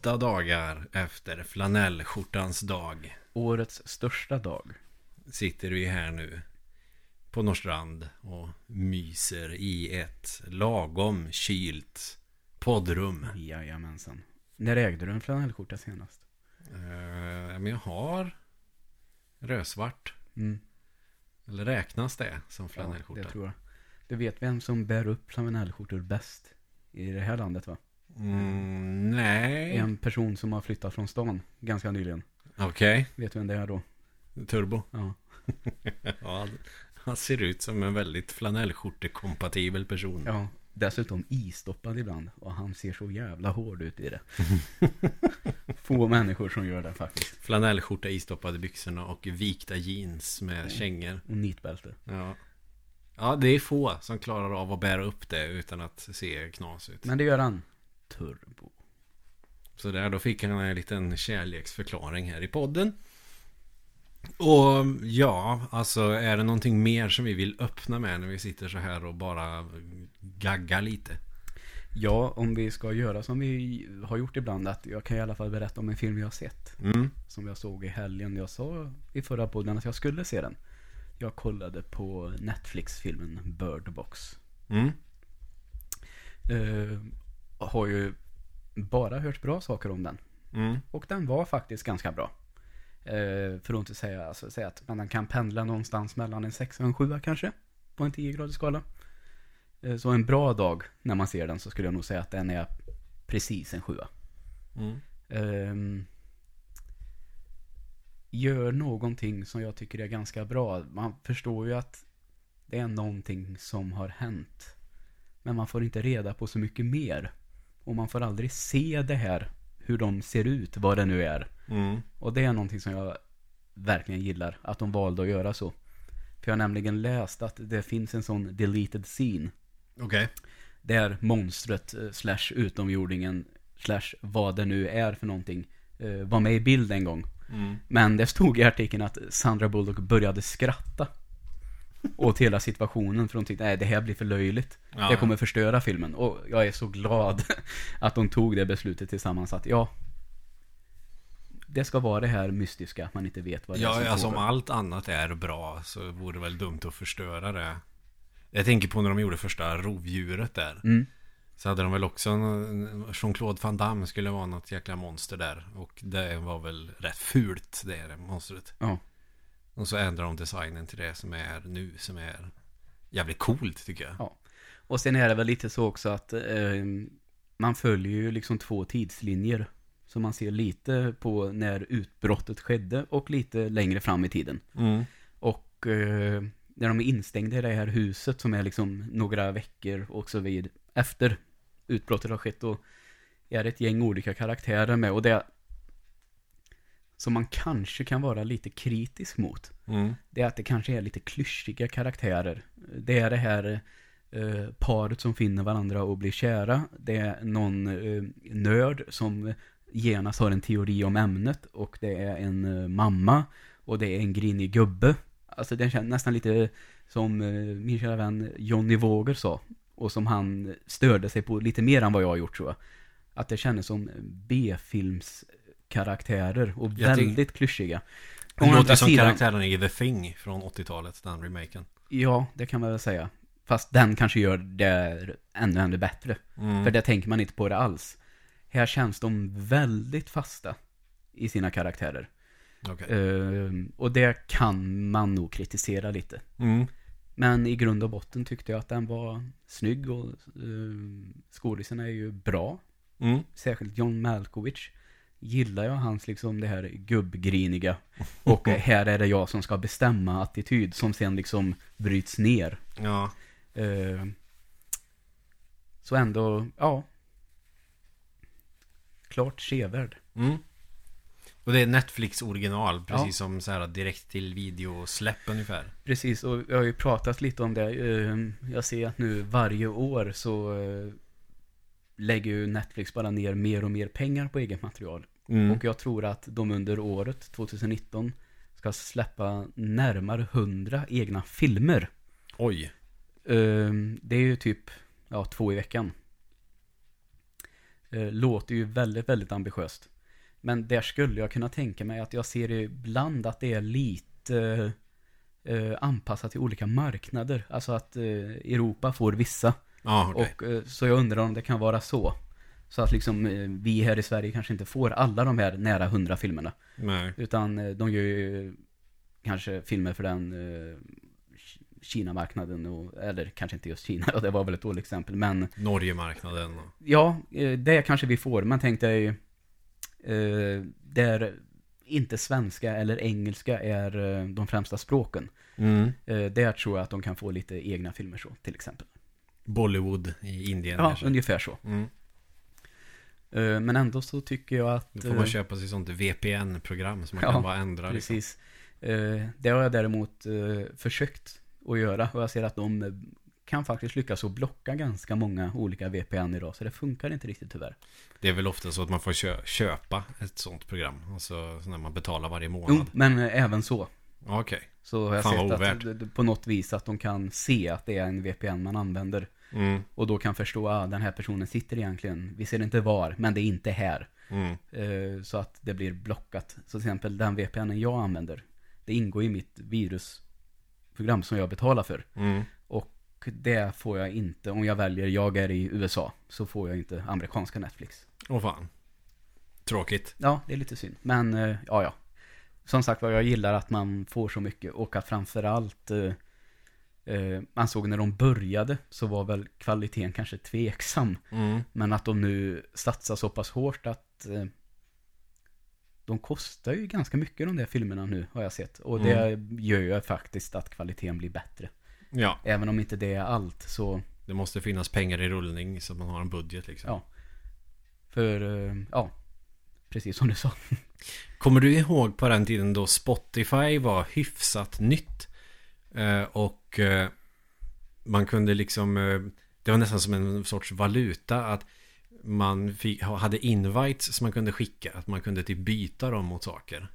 åtta dagar efter flanellskjortans dag Årets största dag. sitter vi här nu på Norrstrand och myser i ett lagom kylt poddrum. Jajamensan. När ägde du en flanellskjorta senast? Eh, men jag har rödsvart. Mm. Eller räknas det som Ja, flanellskjorta? det tror jag. Du vet vem som bär upp flanellskjortor bäst i det här landet va? Mm, nej. En person som har flyttat från stan ganska nyligen. Okej. Vet du vem det är då? Turbo. Ja. ja, han ser ut som en väldigt flanellskjortekompatibel person. ja. Dessutom istoppad ibland. Och han ser så jävla hård ut i det. Få människor som gör det faktiskt. Flanellskjorta, istoppade byxorna och vikta jeans med kängor. Och nitbälte. Ja. ja, det är få som klarar av att bära upp det utan att se knas ut. Men det gör han. Turbo. Så där, då fick han en liten kärleksförklaring här i podden. Och ja, alltså är det någonting mer som vi vill öppna med när vi sitter så här och bara gaggar lite? Ja, om vi ska göra som vi har gjort ibland. Att jag kan i alla fall berätta om en film jag har sett. Mm. Som jag såg i helgen. Jag sa i förra podden att jag skulle se den. Jag kollade på Netflix-filmen Bird Box. Mm. Uh, har ju bara hört bra saker om den. Mm. Och den var faktiskt ganska bra. Uh, för att inte säga, alltså, säga att man kan pendla någonstans mellan en 6 och en 7 kanske. På en 10-gradig skala. Uh, så en bra dag när man ser den så skulle jag nog säga att den är precis en 7 Mm. Ehm, gör någonting som jag tycker är ganska bra. Man förstår ju att det är någonting som har hänt. Men man får inte reda på så mycket mer. Och man får aldrig se det här, hur de ser ut, vad det nu är. Mm. Och det är någonting som jag verkligen gillar, att de valde att göra så. För jag har nämligen läst att det finns en sån deleted scene Okej. där monstret eh, slash utomjordingen slash vad det nu är för någonting eh, var med i bild en gång. Mm. Men det stod i artikeln att Sandra Bullock började skratta åt hela situationen för hon tyckte nej det här blir för löjligt. Ja, det kommer förstöra filmen. Och jag är så glad att de tog det beslutet tillsammans att ja det ska vara det här mystiska, att man inte vet vad det är Ja, som alltså om allt annat är bra så vore det väl dumt att förstöra det. Jag tänker på när de gjorde första rovdjuret där. Mm. Så hade de väl också Jean-Claude Van Damme skulle vara något jäkla monster där. Och det var väl rätt fult det är monstret. Ja. Och så ändrar de designen till det som är nu som är jävligt coolt tycker jag. Ja. Och sen är det väl lite så också att eh, man följer ju liksom två tidslinjer. Så man ser lite på när utbrottet skedde och lite längre fram i tiden. Mm. Och eh, när de är instängda i det här huset som är liksom några veckor och så vid efter utbrottet har skett och är det ett gäng olika karaktärer med och det som man kanske kan vara lite kritisk mot Mm. det är att det kanske är lite klyschiga karaktärer. Det är det här eh, paret som finner varandra och blir kära. Det är någon eh, nörd som genast har en teori om ämnet och det är en eh, mamma och det är en grinig gubbe. Alltså det känns nästan lite som eh, min kära vän Johnny Våger sa och som han störde sig på lite mer än vad jag har gjort så. Att det kändes som B-filmskaraktärer och Jag tänk- väldigt klyschiga. Å andra låter som sidan- karaktären i The Thing från 80-talet, den remaken. Ja, det kan man väl säga. Fast den kanske gör det ännu, ännu bättre. Mm. För det tänker man inte på det alls. Här känns de väldigt fasta i sina karaktärer. Okej. Ehm, och det kan man nog kritisera lite. Mm. Men i grund och botten tyckte jag att den var snygg och uh, skådisarna är ju bra. Mm. Särskilt John Malkovich. Gillar jag hans liksom det här gubbgriniga. Och här är det jag som ska bestämma attityd som sen liksom bryts ner. Ja. Eh, så ändå, ja. Klart sevärd. Mm. Och det är Netflix original, precis Ja. som så här direkt till videosläpp ungefär. Precis, och jag har ju pratat lite om det. Eh, Jag ser att nu varje år så eh, lägger ju Netflix bara ner mer och mer pengar på eget material. Mm. Och jag tror att de under året 2019 ska släppa närmare 100 egna filmer. Oj. Eh, Det är ju typ, ja, två i veckan. Eh, låter ju väldigt, väldigt ambitiöst. Men där skulle jag kunna tänka mig att jag ser ibland att det är lite eh, anpassat till olika marknader. Alltså att eh, Europa får vissa. Ja, okej. Och, eh, så jag undrar om det kan vara så. Så att liksom eh, vi här i Sverige kanske inte får alla de här nära hundra filmerna. Nej. Utan eh, de gör ju kanske filmer för den eh, Kina-marknaden, och, eller kanske inte just Kina, det var väl ett dåligt exempel, men Norgemarknaden. och- ja, eh, det kanske vi får, men tänk dig eh, där inte svenska eller engelska är eh, de främsta språken. Mm. Eh, där tror jag att de kan få lite egna filmer så, till exempel. Bollywood i Indien Ja, kanske. ungefär så. Mm. Eh, men ändå så tycker jag att... Då får man eh, köpa sig sånt VPN-program som man Ja, kan bara ändra. Liksom. Precis. Eh, det har jag däremot försökt att göra och jag ser att de kan faktiskt lyckas att blocka ganska många olika VPN idag, så det funkar inte riktigt tyvärr. Det är väl ofta så att man får kö- köpa ett sånt program. Alltså så när man betalar varje Jo, månad. men eh, även så. Okej. Så har jag Fan, sett att på något vis att de kan se att det är en VPN man använder. Mm. Och då kan förstå att ah, den här personen sitter egentligen, vi ser inte var, men det är inte här. Mm. Eh, så att det blir blockat. Så till exempel den VPNen jag använder, det ingår i mitt virusprogram som jag betalar för. Mm. Och det får jag inte, om jag väljer, jag är i USA, så får jag inte amerikanska Netflix. Åh fan. Tråkigt. Ja, det är lite synd. Men, eh, ja, ja. Som sagt vad jag gillar att man får så mycket och att framförallt eh, eh, man såg när de började så var väl kvaliteten kanske tveksam. Mm. Men att de nu satsar så pass hårt att eh, de kostar ju ganska mycket de där filmerna nu har jag sett. Och det gör ju faktiskt att kvaliteten blir bättre. Ja, Även om inte det är allt så, det måste finnas pengar i rullning så att man har en budget liksom. ja. För, eh, ja. Precis som du sa. Kommer du ihåg på den tiden då Spotify var hyfsat nytt? Eh, och eh, man kunde liksom... Eh, det var nästan som en sorts valuta att man fick, ha- hade invites som man kunde skicka. Att man kunde typ byta dem mot saker.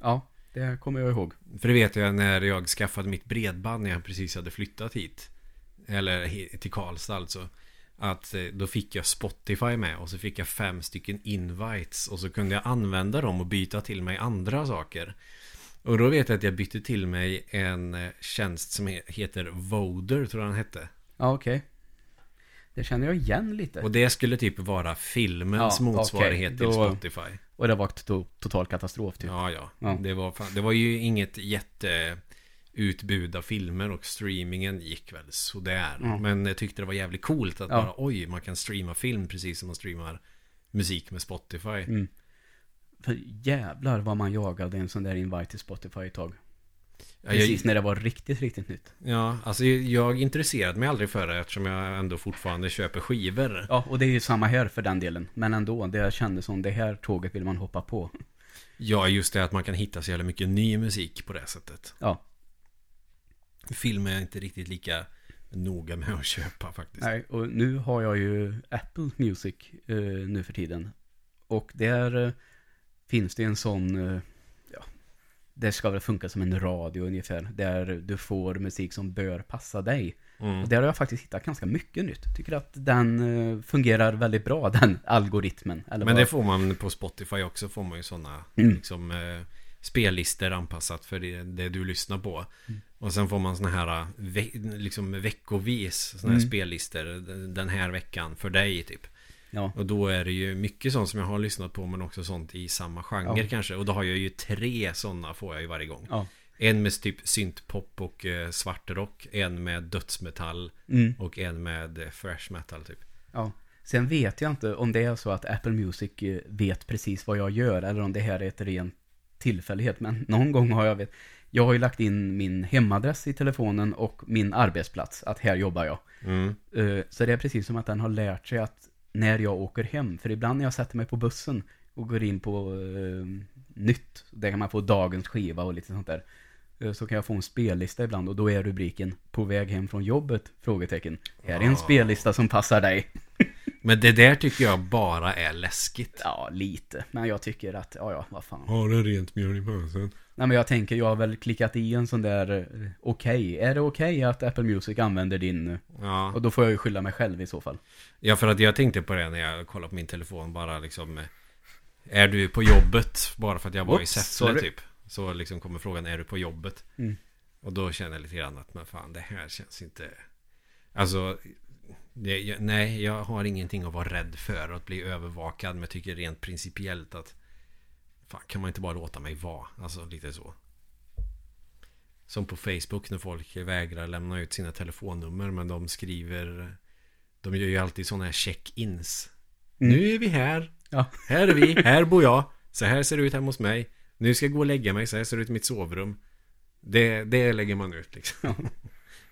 Ja, det kommer jag ihåg. För det vet jag när jag skaffade mitt bredband när jag precis hade flyttat hit. Eller till Karlstad alltså. Att då fick jag Spotify med och så fick jag fem stycken invites. Och så kunde jag använda dem och byta till mig andra saker. Och då vet jag att jag bytte till mig en eh, tjänst som he- heter Voder tror jag den hette. Ja, okej. Det känner jag igen lite. Och det skulle typ vara filmens Ja, motsvarighet till då- Spotify. Och det var to total katastrof typ. Ja, ja. Ja. Det, var fan, det var ju inget jätteutbud av filmer och streamingen gick väl sådär. Ja. Men jag tyckte det var jävligt coolt att Ja. bara oj, man kan streama film precis som man streamar musik med Spotify. Mm. För jävlar vad man jagade en sån där invite till Spotify ett tag. Precis jag, när det var riktigt, riktigt nytt. ja, alltså jag intresserade mig aldrig för det eftersom jag ändå fortfarande köper skivor. Ja, och det är ju samma här för den delen. Men ändå, det kändes som det här tåget vill man hoppa på. Ja, just det att man kan hitta så jävla mycket ny musik på det sättet. Ja, Film är jag inte riktigt lika noga med att köpa faktiskt. nej, och nu har jag ju Apple Music eh, nu för tiden. Och där eh, finns det en sån, eh, ja, det ska väl funka som en radio ungefär. Där du får musik som bör passa dig. Mm. Och där har jag faktiskt hittat ganska mycket nytt. Tycker att den eh, fungerar väldigt bra, den algoritmen. Men vad- det får man på Spotify också får man ju sådana Mm. liksom, eh, spellistor anpassat för det, det du lyssnar på. Mm. Och sen får man sådana här ve liksom veckovis sådana här Mm. spellistor den här veckan för dig typ. Ja, Och då är det ju mycket sånt som jag har lyssnat på men också sånt i samma genre Ja. kanske. Och då har jag ju tre sådana får jag ju varje gång. ja. En med typ syntpop och eh, svartrock. En med dödsmetall. Mm. Och en med eh, thrash metal typ. Ja. Sen vet jag inte om det är så att Apple Music eh, vet precis vad jag gör eller om det här är ett rent tillfällighet. Men någon gång har jag vet. Jag har ju lagt in min hemadress i telefonen och min arbetsplats. Att här jobbar jag. Mm. Eh, Så det är precis som att den har lärt sig att när jag åker hem. För ibland när jag sätter mig på bussen och går in på eh, nytt. Där kan man få dagens skiva och lite sånt där. eh, Så kan jag få en spellista ibland och då är rubriken På väg hem från jobbet? Frågetecken. Här är en spellista som passar dig. Men det där tycker jag bara är läskigt. Ja, lite. Men jag tycker att, ja, ja, vad fan. Har du rent mjöl i påsen? Nej, men jag tänker, jag har väl klickat i en sån där, eh, okej, är det okej att Apple Music använder din? eh, Ja. Och då får jag ju skylla mig själv i så fall. ja, för att jag tänkte på det när jag kollade på min telefon. Bara liksom... eh, Är du på jobbet? Bara för att jag var i Oops, Säffle sorry. typ. Så liksom kommer frågan, är du på jobbet? Mm. Och då känner jag lite grann att, men fan, det här känns inte... Alltså... Det, jag, nej, jag har ingenting att vara rädd för att bli övervakad. Men jag tycker rent principiellt att... Fan, kan man inte bara låta mig vara? Alltså lite så. Som på Facebook när folk vägrar lämna ut sina telefonnummer. Men de skriver... De gör ju alltid sådana här check-ins. Mm. Nu är vi här. Ja. Här är vi. Här bor jag. Så här ser det ut hemma hos mig. Nu ska jag gå och lägga mig. Så här ser det ut i mitt sovrum. Det, det lägger man ut liksom.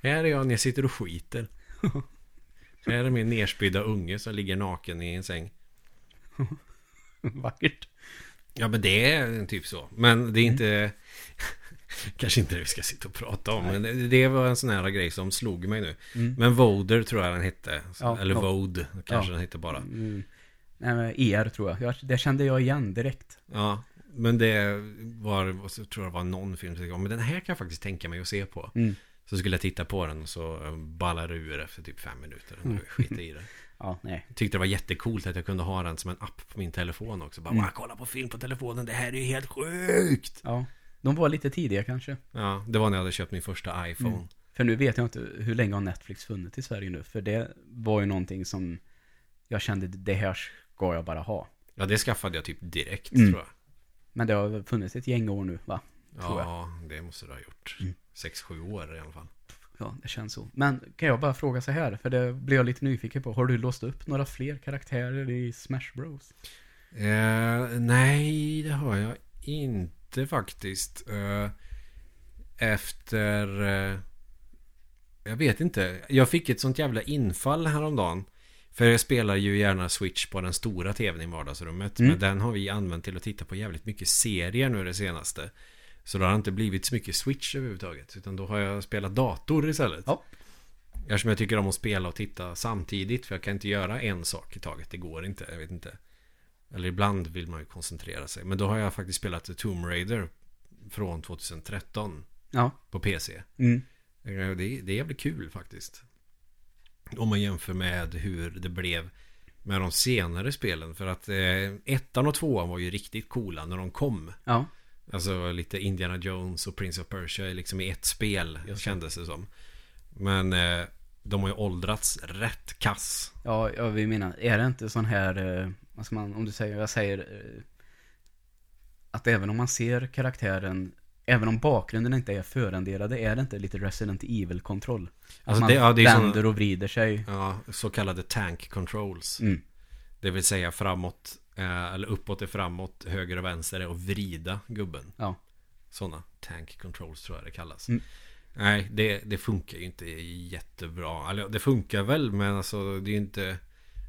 här är jag när jag sitter och skiter. här är min nerspydda unge som ligger naken i en säng. Vackert. Ja men det är typ så. Men det är inte... Kanske inte det vi ska sitta och prata om. Men det, det var en sån här grej som slog mig nu. Mm. Men Voder tror jag den hette. Ja, Eller ja. Vode kanske Ja. den hette bara. Mm. Nej, men er tror jag. Det kände jag igen direkt. Ja. Men det var, så tror jag det var någon film men den här kan jag faktiskt tänka mig att se på. Mm. Så skulle jag titta på den och så ballar det ur efter typ fem minuter. Mm. Och skita i det. Ja, nej. Tyckte det var jättecoolt att jag kunde ha den som en app på min telefon också. Bara, Mm. "Wow, kolla på film på telefonen, det här är ju helt sjukt! Ja. De var lite tidiga kanske. Ja, det var när jag hade köpt min första iPhone. Mm. För nu vet jag inte hur länge har Netflix funnits i Sverige nu. För det var ju någonting som jag kände, det här ska jag bara ha. Ja, det skaffade jag typ direkt Mm. tror jag. Men det har funnits ett gäng år nu, va? Ja, det måste det ha gjort. Mm. Sex, sju år i alla fall. Ja, det känns så. Men kan jag bara fråga så här, för det blir jag lite nyfiken på. Har du låst upp några fler karaktärer i Smash Bros? Eh, nej, det har jag inte faktiskt. Eh, efter... Eh, jag vet inte. Jag fick ett sånt jävla infall häromdagen. För jag spelar ju gärna Switch på den stora tvn i vardagsrummet. Mm. Men den har vi använt till att titta på jävligt mycket serier nu det senaste. Så det har inte blivit så mycket Switch överhuvudtaget. Utan då har jag spelat dator istället. Ja. Eftersom jag tycker om att spela och titta samtidigt. För jag kan inte göra en sak i taget. Det går inte. Jag vet inte. Eller ibland vill man ju koncentrera sig. Men då har jag faktiskt spelat The Tomb Raider. Från 2013. Ja. På PC. Mm. Eh, Det, det är jävligt kul faktiskt. Om man jämför med hur det blev med de senare spelen. För att eh, ettan och tvåan var ju riktigt coola när de kom. Ja. Alltså lite Indiana Jones och Prince of Persia liksom i ett spel Just det. kändes det som. Men eh, de har ju åldrats rätt kass. Ja, jag vill mena, är det inte sån här, eh, vad ska man, om du säger, jag säger, eh, att även om man ser karaktären, även om bakgrunden inte är förenderade, är det inte lite Resident Evil-kontroll? Alltså man det- ja, det är vänder såna- och vrider sig. Ja, så kallade tank controls. Mm. Det vill säga framåt, eh, eller uppåt är framåt, höger och vänster är att vrida gubben. Ja. Sådana tank controls tror jag det kallas. Mm. Nej, det, det funkar ju inte jättebra. Eller det funkar väl, men alltså det är ju inte...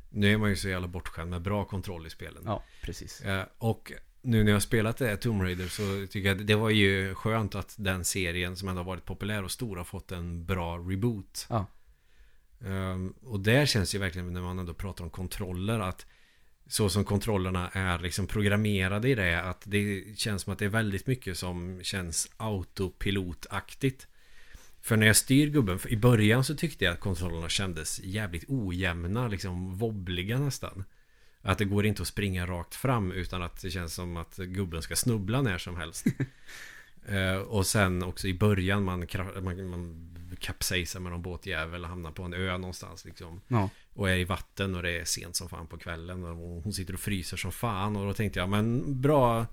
Nu är man ju så jävla bortskämd med bra kontroll i spelen. Ja, precis. Eh, och nu när jag har spelat det här Tomb Raider så tycker jag att det var ju skönt att den serien som ändå har varit populär och stor har fått en bra reboot. Ja. Ehm, och där känns ju verkligen när man ändå pratar om kontroller att så som kontrollerna är liksom programmerade i det att det känns som att det är väldigt mycket som känns autopilotaktigt. För när jag styr gubben, i början så tyckte jag att kontrollerna kändes jävligt ojämna, liksom wobbliga nästan. Att det går inte att springa rakt fram utan att det känns som att gubben ska snubbla när som helst. Eh, och sen också i början man, man, man kapsejsar med någon båtjävel och hamnar på en ö någonstans liksom. Ja. Och är i vatten och det är sent som fan på kvällen och hon sitter och fryser som fan och då tänkte jag men bra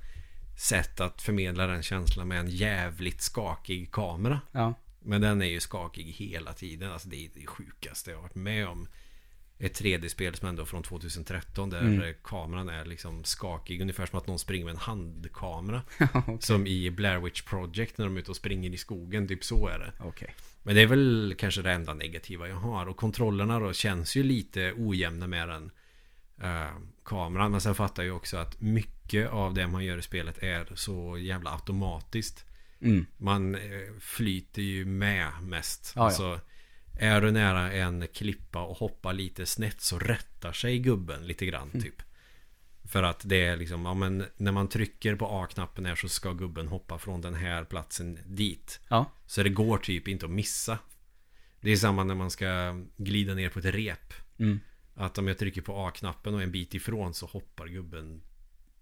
sätt att förmedla den känslan med en jävligt skakig kamera. Ja. Men den är ju skakig hela tiden. Alltså det är det sjukaste jag har varit med om. Ett 3D-spel som ändå från 2013 där Mm. kameran är liksom skakig. Ungefär som att någon springer med en handkamera. Okej. Som i Blair Witch Project när de är ute och springer i skogen. Typ så är det. Okej. Men det är väl kanske det enda negativa jag har. Och kontrollerna då känns ju lite ojämna med den eh, kameran. Men sen fattar jag också att mycket av det man gör i spelet är så jävla automatiskt. Mm. Man eh, flyter ju med mest. Ja, ja. Är du nära en klippa och hoppar lite snett så rättar sig gubben lite grann typ. För att det är liksom, ja men när man trycker på A-knappen här så ska gubben hoppa från den här platsen dit. Ja. Så det går typ inte att missa. Det är samma när man ska glida ner på ett rep. Mm. Att om jag trycker på A-knappen och en bit ifrån så hoppar gubben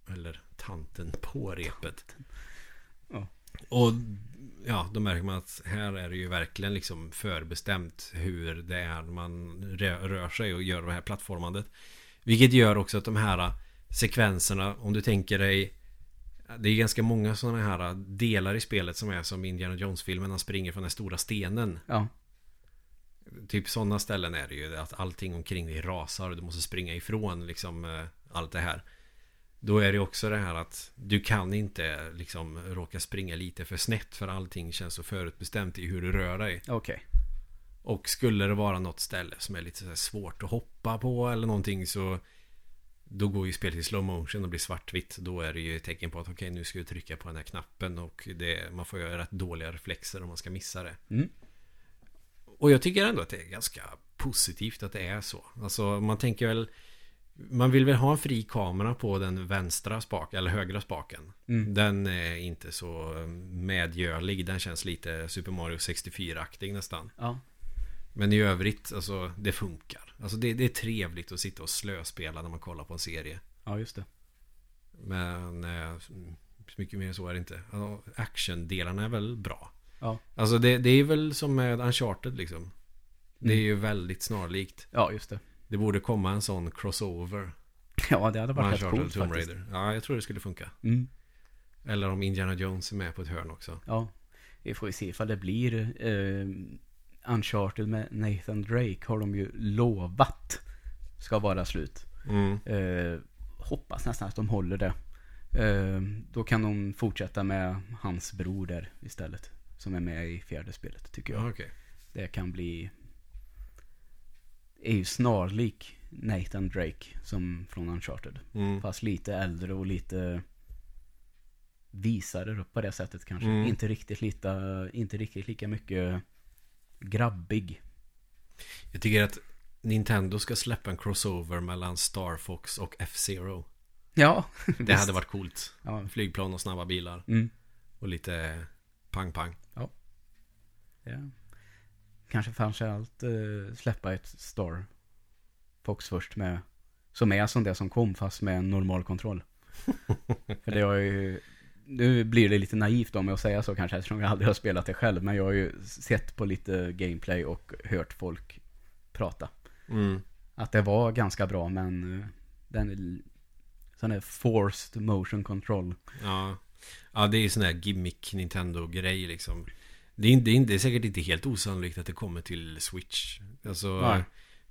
eller tanten på repet. Ja. Och ja, då märker man att här är det ju verkligen liksom förbestämt hur det är man rö- rör sig och gör det här plattformandet. Vilket gör också att de här sekvenserna, om du tänker dig det är ganska många sådana här delar i spelet som är som Indiana Jones-filmen. Han springer från den stora stenen. Ja. Typ sådana ställen är det ju. Att allting omkring dig rasar och du måste springa ifrån liksom eh, allt det här. Då är det också det här att du kan inte liksom råka springa lite för snett för allting känns så förutbestämt i hur du rör dig. Okej. Och skulle det vara något ställe som är lite svårt att hoppa på eller någonting så då går ju spelet i slow motion och blir svartvitt. Då är det ju ett tecken på att okej nu ska vi trycka på den här knappen och det, man får göra rätt dåliga reflexer om man ska missa det. Mm. Och jag tycker ändå att det är ganska positivt att det är så. Alltså man tänker väl Man vill väl ha en fri kamera på den vänstra spaken eller högra spaken. Mm. Den är inte så medgörlig. Den känns lite Super Mario 64-aktig nästan. Ja. Men i övrigt, alltså det funkar. Alltså det, det är trevligt att sitta och slöspela när man kollar på en serie. Ja, just det. Men eh, mycket mer så är det inte. Alltså, Action-delarna är väl bra. Ja. Alltså det, det är väl som med Uncharted liksom. Det är Mm. ju väldigt snarlikt. Ja, just det. Det borde komma en sån crossover. Ja, det hade varit rätt coolt Tomb faktiskt. Raider. Ja, jag tror det skulle funka. Mm. Eller om Indiana Jones är med på ett hörn också. Ja. Vi får ju se ifall det blir eh, Uncharted med Nathan Drake har de ju lovat ska vara slut. Mm. Eh, hoppas nästan att de håller det. Eh, då kan de fortsätta med hans bror där istället. Som är med i fjärde spelet tycker jag. Ja, okej. Det kan bli... Är ju snarlik Nathan Drake som från Uncharted. Mm. Fast lite äldre och lite visare på det sättet kanske. Mm. Inte riktigt lika, inte riktigt lika mycket grabbig. Jag tycker att Nintendo ska släppa en crossover mellan Star Fox och F-Zero. Ja, Det hade varit coolt. Ja. Flygplan och snabba bilar. Mm. Och lite pang-pang. ja. Kanske framförallt eh, släppa ett Star Fox först med som är som det som kom fast med en normal kontroll. För det har ju nu blir det lite naivt om jag att säga så kanske eftersom jag aldrig har spelat det själv. Men jag har ju sett på lite gameplay och hört folk prata. Mm. Att det var ganska bra men eh, den sån här forced motion control. Ja. ja, det är ju sån här gimmick Nintendo-grej liksom. Det är, inte, det, är det är säkert inte helt osannolikt att det kommer till Switch. Alltså, Nej.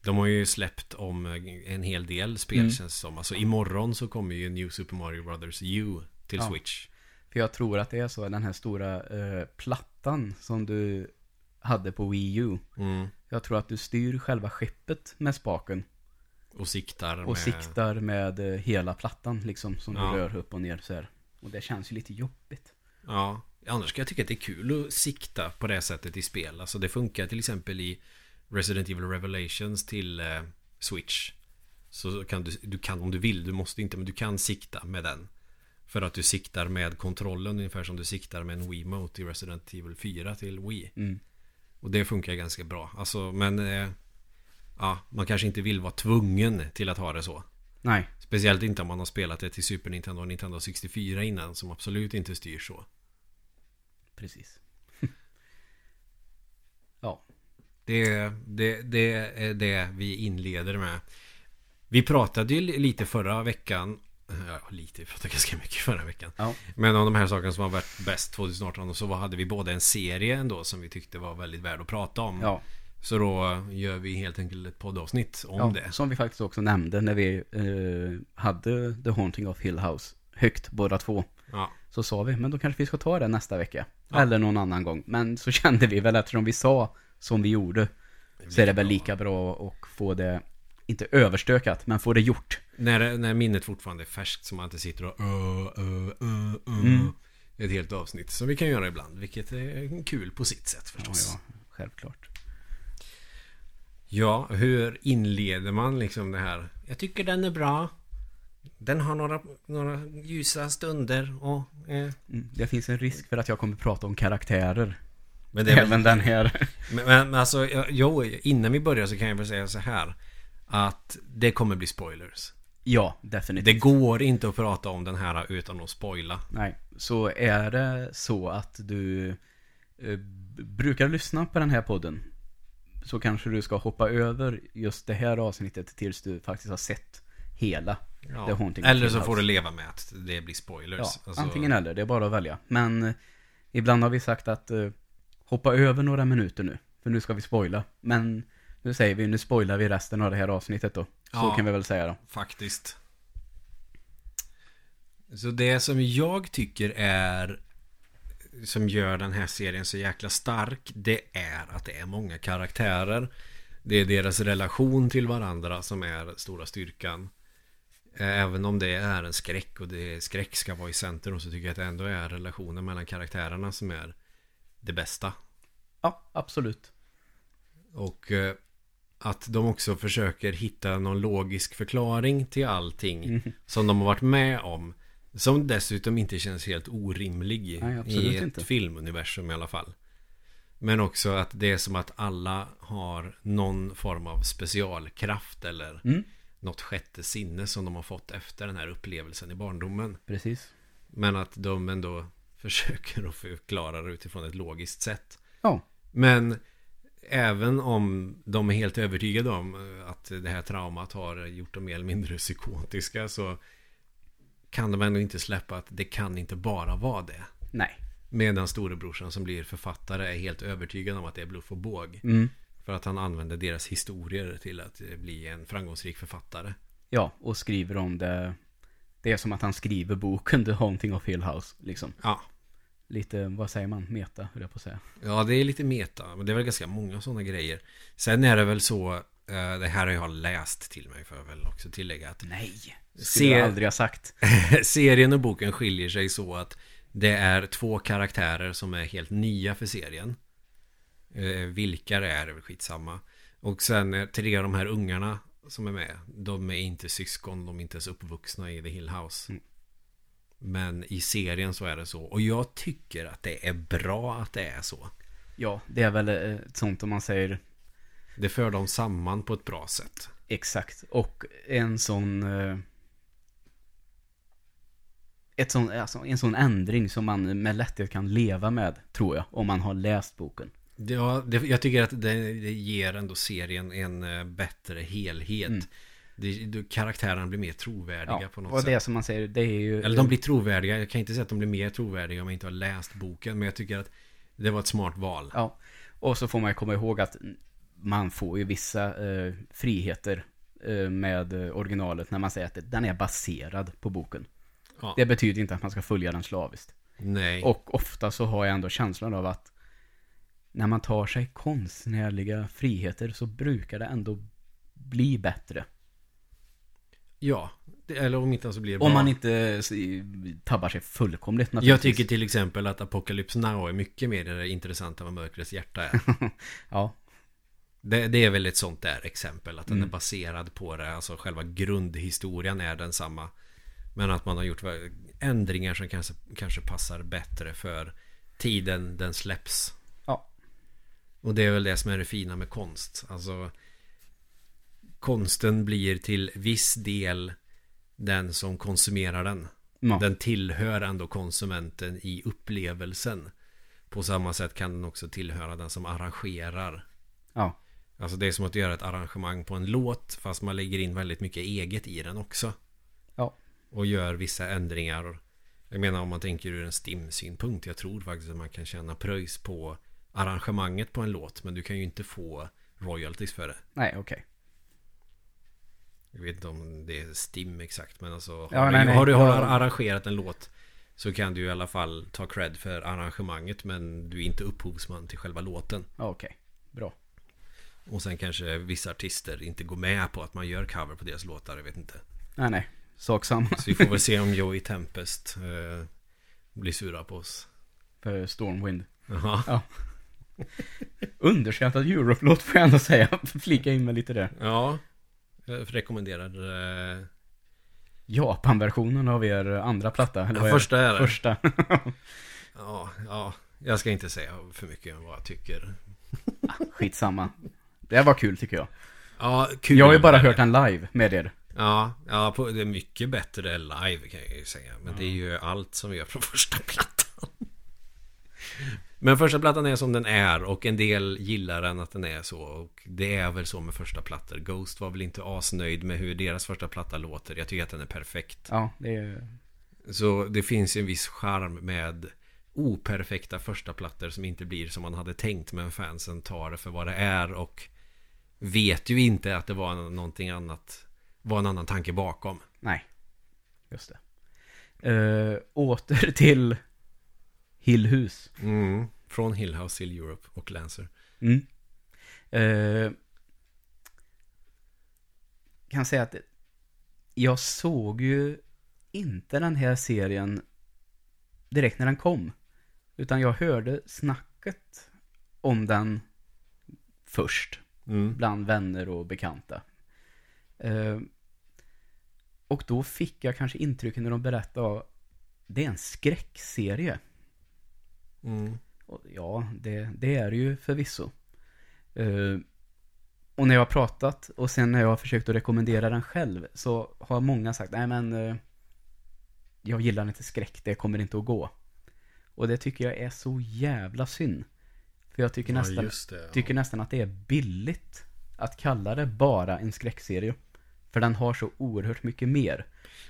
de har ju släppt om en hel del spel Mm. känns det som. Alltså imorgon så kommer ju New Super Mario Brothers U till Ja. Switch. För jag tror att det är så, den här stora eh, plattan som du hade på Wii U. Mm. Jag tror att du styr själva skeppet med spaken. Och siktar Och med... siktar med eh, hela plattan liksom som Ja. du rör upp och ner så här. Och det känns ju lite jobbigt. Ja, annars kan jag tycka att det är kul att sikta på det sättet i spel. Alltså det funkar till exempel i Resident Evil Revelations till eh, Switch. Så kan du, du kan om du vill, du måste inte, men du kan sikta med den. För att du siktar med kontrollen ungefär som du siktar med en Wiimote i Resident Evil 4 till Wii. Mm. Och det funkar ganska bra. Alltså, men eh, ja, man kanske inte vill vara tvungen till att ha det så. Nej, Speciellt inte om man har spelat det till Super Nintendo och Nintendo 64 innan som absolut inte styr så. Precis. ja, Det, det, det är det vi inleder med. Vi pratade ju lite förra veckan. Ja, lite, vi pratade ganska mycket förra veckan. ja, Men om de här sakerna som har varit bäst 2018 och så hade vi båda en serie ändå som vi tyckte var väldigt värd att prata om. ja. Så då gör vi helt enkelt ett poddavsnitt om ja det. Som vi faktiskt också nämnde när vi eh, hade The Haunting of Hill House högt båda två. Ja, Så sa vi, men då kanske vi ska ta det nästa vecka. Ja. Eller någon annan gång. Men så kände vi väl eftersom vi sa som vi gjorde. Så är det väl lika bra att få det, inte överstökat, men få det gjort. När, när minnet fortfarande är färskt så man inte sitter och ö, ö, ö, ö. Mm. Ett helt avsnitt som vi kan göra ibland. Vilket är kul på sitt sätt Ja, förstås. ja, självklart. Ja, hur inleder man liksom det här? Jag tycker den är bra. Den har några, några ljusa stunder och... Eh. Mm, Det finns en risk för att jag kommer prata om karaktärer. Men det är väl, Även den här. men, men alltså, jo, innan vi börjar så kan jag väl säga så här. Att det kommer bli spoilers. Ja, definitivt. Det går inte att prata om den här utan att spoila. Nej, så är det så att du eh, brukar lyssna på den här podden så kanske du ska hoppa över just det här avsnittet tills du faktiskt har sett hela The. Haunting of Eller så House. får du leva med att det blir spoilers. Ja, Alltså, antingen eller, det är bara att välja. Men eh, ibland har vi sagt att eh, hoppa över några minuter nu, för nu ska vi spoila. Men nu säger vi, nu spoilar vi resten av det här avsnittet då. Så Ja. kan vi väl säga då. Faktiskt. Så det som jag tycker är som gör den här serien så jäkla stark det är att det är många karaktärer. Det är deras relation till varandra som är stora styrkan. Även om det är en skräck och det skräck ska vara i centrum så tycker jag att det ändå är relationen mellan karaktärerna som är det bästa. Ja, absolut. Och eh, att de också försöker hitta någon logisk förklaring till allting Mm. som de har varit med om. Som dessutom inte känns helt orimlig Nej, i ett inte. filmuniversum i alla fall. Men också att det är som att alla har någon form av specialkraft eller Mm. Något sjätte sinne som de har fått efter den här upplevelsen i barndomen. Precis. Men att de ändå försöker att förklara det utifrån ett logiskt sätt. Ja, Men även om de är helt övertygade om eh, att det här traumat har gjort dem mer eller mindre psykotiska så kan de ändå inte släppa att det kan inte bara vara det. nej. Medan storebrorsan som blir författare är helt övertygad om att det är bluff och båg. Mm. För att han använder deras historier till att eh, bli en framgångsrik författare. Ja, och skriver om det. Det är som att han skriver boken The Haunting of Hill House, liksom. Ja, Lite, vad säger man, meta, höll jag på att säga. ja det är lite meta. Men det är väl ganska många sådana grejer. Sen är det väl så, eh, det här har jag läst till mig för jag väl också tillägga att Nej, skulle Se- jag aldrig ha sagt. serien och boken skiljer sig så att det är två karaktärer som är helt nya för serien. Eh, vilka det är är väl skitsamma. Och sen är tre av de här ungarna som är med. De är inte syskon, de är inte ens uppvuxna i The Hill House. Mm. Men i serien så är det så. Och jag tycker att det är bra att det är så. Ja, det är väl eh, ett sånt om man säger Det för dem samman på ett bra sätt. exakt. Och en sån... eh, Ett sån, alltså, en sån ändring som man med lätthet kan leva med, tror jag, om man har läst boken. Ja, det, jag tycker att det, det ger ändå serien en eh, bättre helhet. Mm. Det, karaktärerna blir mer trovärdiga Ja, på något och sätt. det som man säger, det är ju... Eller de blir trovärdiga. Jag kan inte säga att de blir mer trovärdiga om jag inte har läst boken. Men jag tycker att det var ett smart val. Ja, och så får man komma ihåg att man får ju vissa eh, friheter eh, med originalet när man säger att den är baserad på boken. Ja. Det betyder inte att man ska följa den slaviskt. Nej. Och ofta så har jag ändå känslan av att när man tar sig konstnärliga friheter så brukar det ändå bli bättre. Ja. Eller om inte så blir det bra. Om man inte tabbar sig fullkomligt Jag naturligtvis. tycker till exempel att Apocalypse Now är mycket mer intressant än vad Mörkrets hjärta är. Ja, Det, det är väl ett sånt där exempel. Att den Mm. är baserad på det. Alltså själva grundhistorien är densamma. Men att man har gjort ändringar som kanske, kanske passar bättre för tiden den släpps. Och det är väl det som är det fina med konst. Alltså konsten blir till viss del den som konsumerar den. ja. Den tillhör ändå konsumenten i upplevelsen. På samma sätt kan den också tillhöra den som arrangerar. ja. Alltså det är som att göra ett arrangemang på en låt fast man lägger in väldigt mycket eget i den också. Ja. Och gör vissa ändringar. Jag menar om man tänker ur en STIM-synpunkt. Jag tror faktiskt att man kan tjäna pröjs på arrangemanget på en låt. Men du kan ju inte få royalties för det. Nej, okej. Jag vet inte om det är STIM exakt. Men alltså har, Ja, du, nej, nej. har du har arrangerat en låt. Så kan du i alla fall ta cred för arrangemanget. Men du är inte upphovsman till själva låten. Okej. Bra. Och sen kanske vissa artister inte går med på att man gör cover på deras låtar. Jag vet inte. Nej, nej. Sak samma. Så vi får väl se om Joey Tempest eh, blir sura på oss. För Stormwind. Jaha. Ja. Underskattad Europe-låt får jag ändå säga. Flika in med lite där. Ja, jag rekommenderar eh, Japan-versionen av er andra platta. Eller Ja, första är det. Första. Ja, ja, jag ska inte säga för mycket om vad jag tycker. Skitsamma. Det var kul tycker jag. Ja, kul. Jag har ju bara hört den live med er. Ja, ja på, det är mycket bättre live kan jag ju säga. Men det är ju allt som vi gör från första plattan. Men första plattan är som den är och en del gillar den att den är så. Och det är väl så med första plattor. Ghost var väl inte asnöjd med hur deras första platta låter. Jag tycker att den är perfekt. Ja, det är... Så det finns en viss charm med operfekta första plattor som inte blir som man hade tänkt men fansen tar det för vad det är och vet ju inte att det var någonting annat var en annan tanke bakom. Nej. Just det. Uh, åter till Hillhus. Mm. Från Hillhouse till Europe och Lancer. Mm. Uh, kan säga att jag såg ju inte den här serien direkt när den kom. Utan jag hörde snacket om den först. Mm. Bland vänner och bekanta. Uh, och då fick jag kanske intrycket när de berättade att det är en skräckserie. Mm. Och ja, det, det är det ju förvisso. Uh, och när jag har pratat och sen när jag har försökt att rekommendera den själv så har många sagt nej men uh, jag gillar inte skräck, det kommer inte att gå. Och det tycker jag är så jävla synd. För jag tycker, Ja, nästan, det, ja. tycker nästan att det är billigt att kalla det bara en skräckserie. För den har så oerhört mycket mer.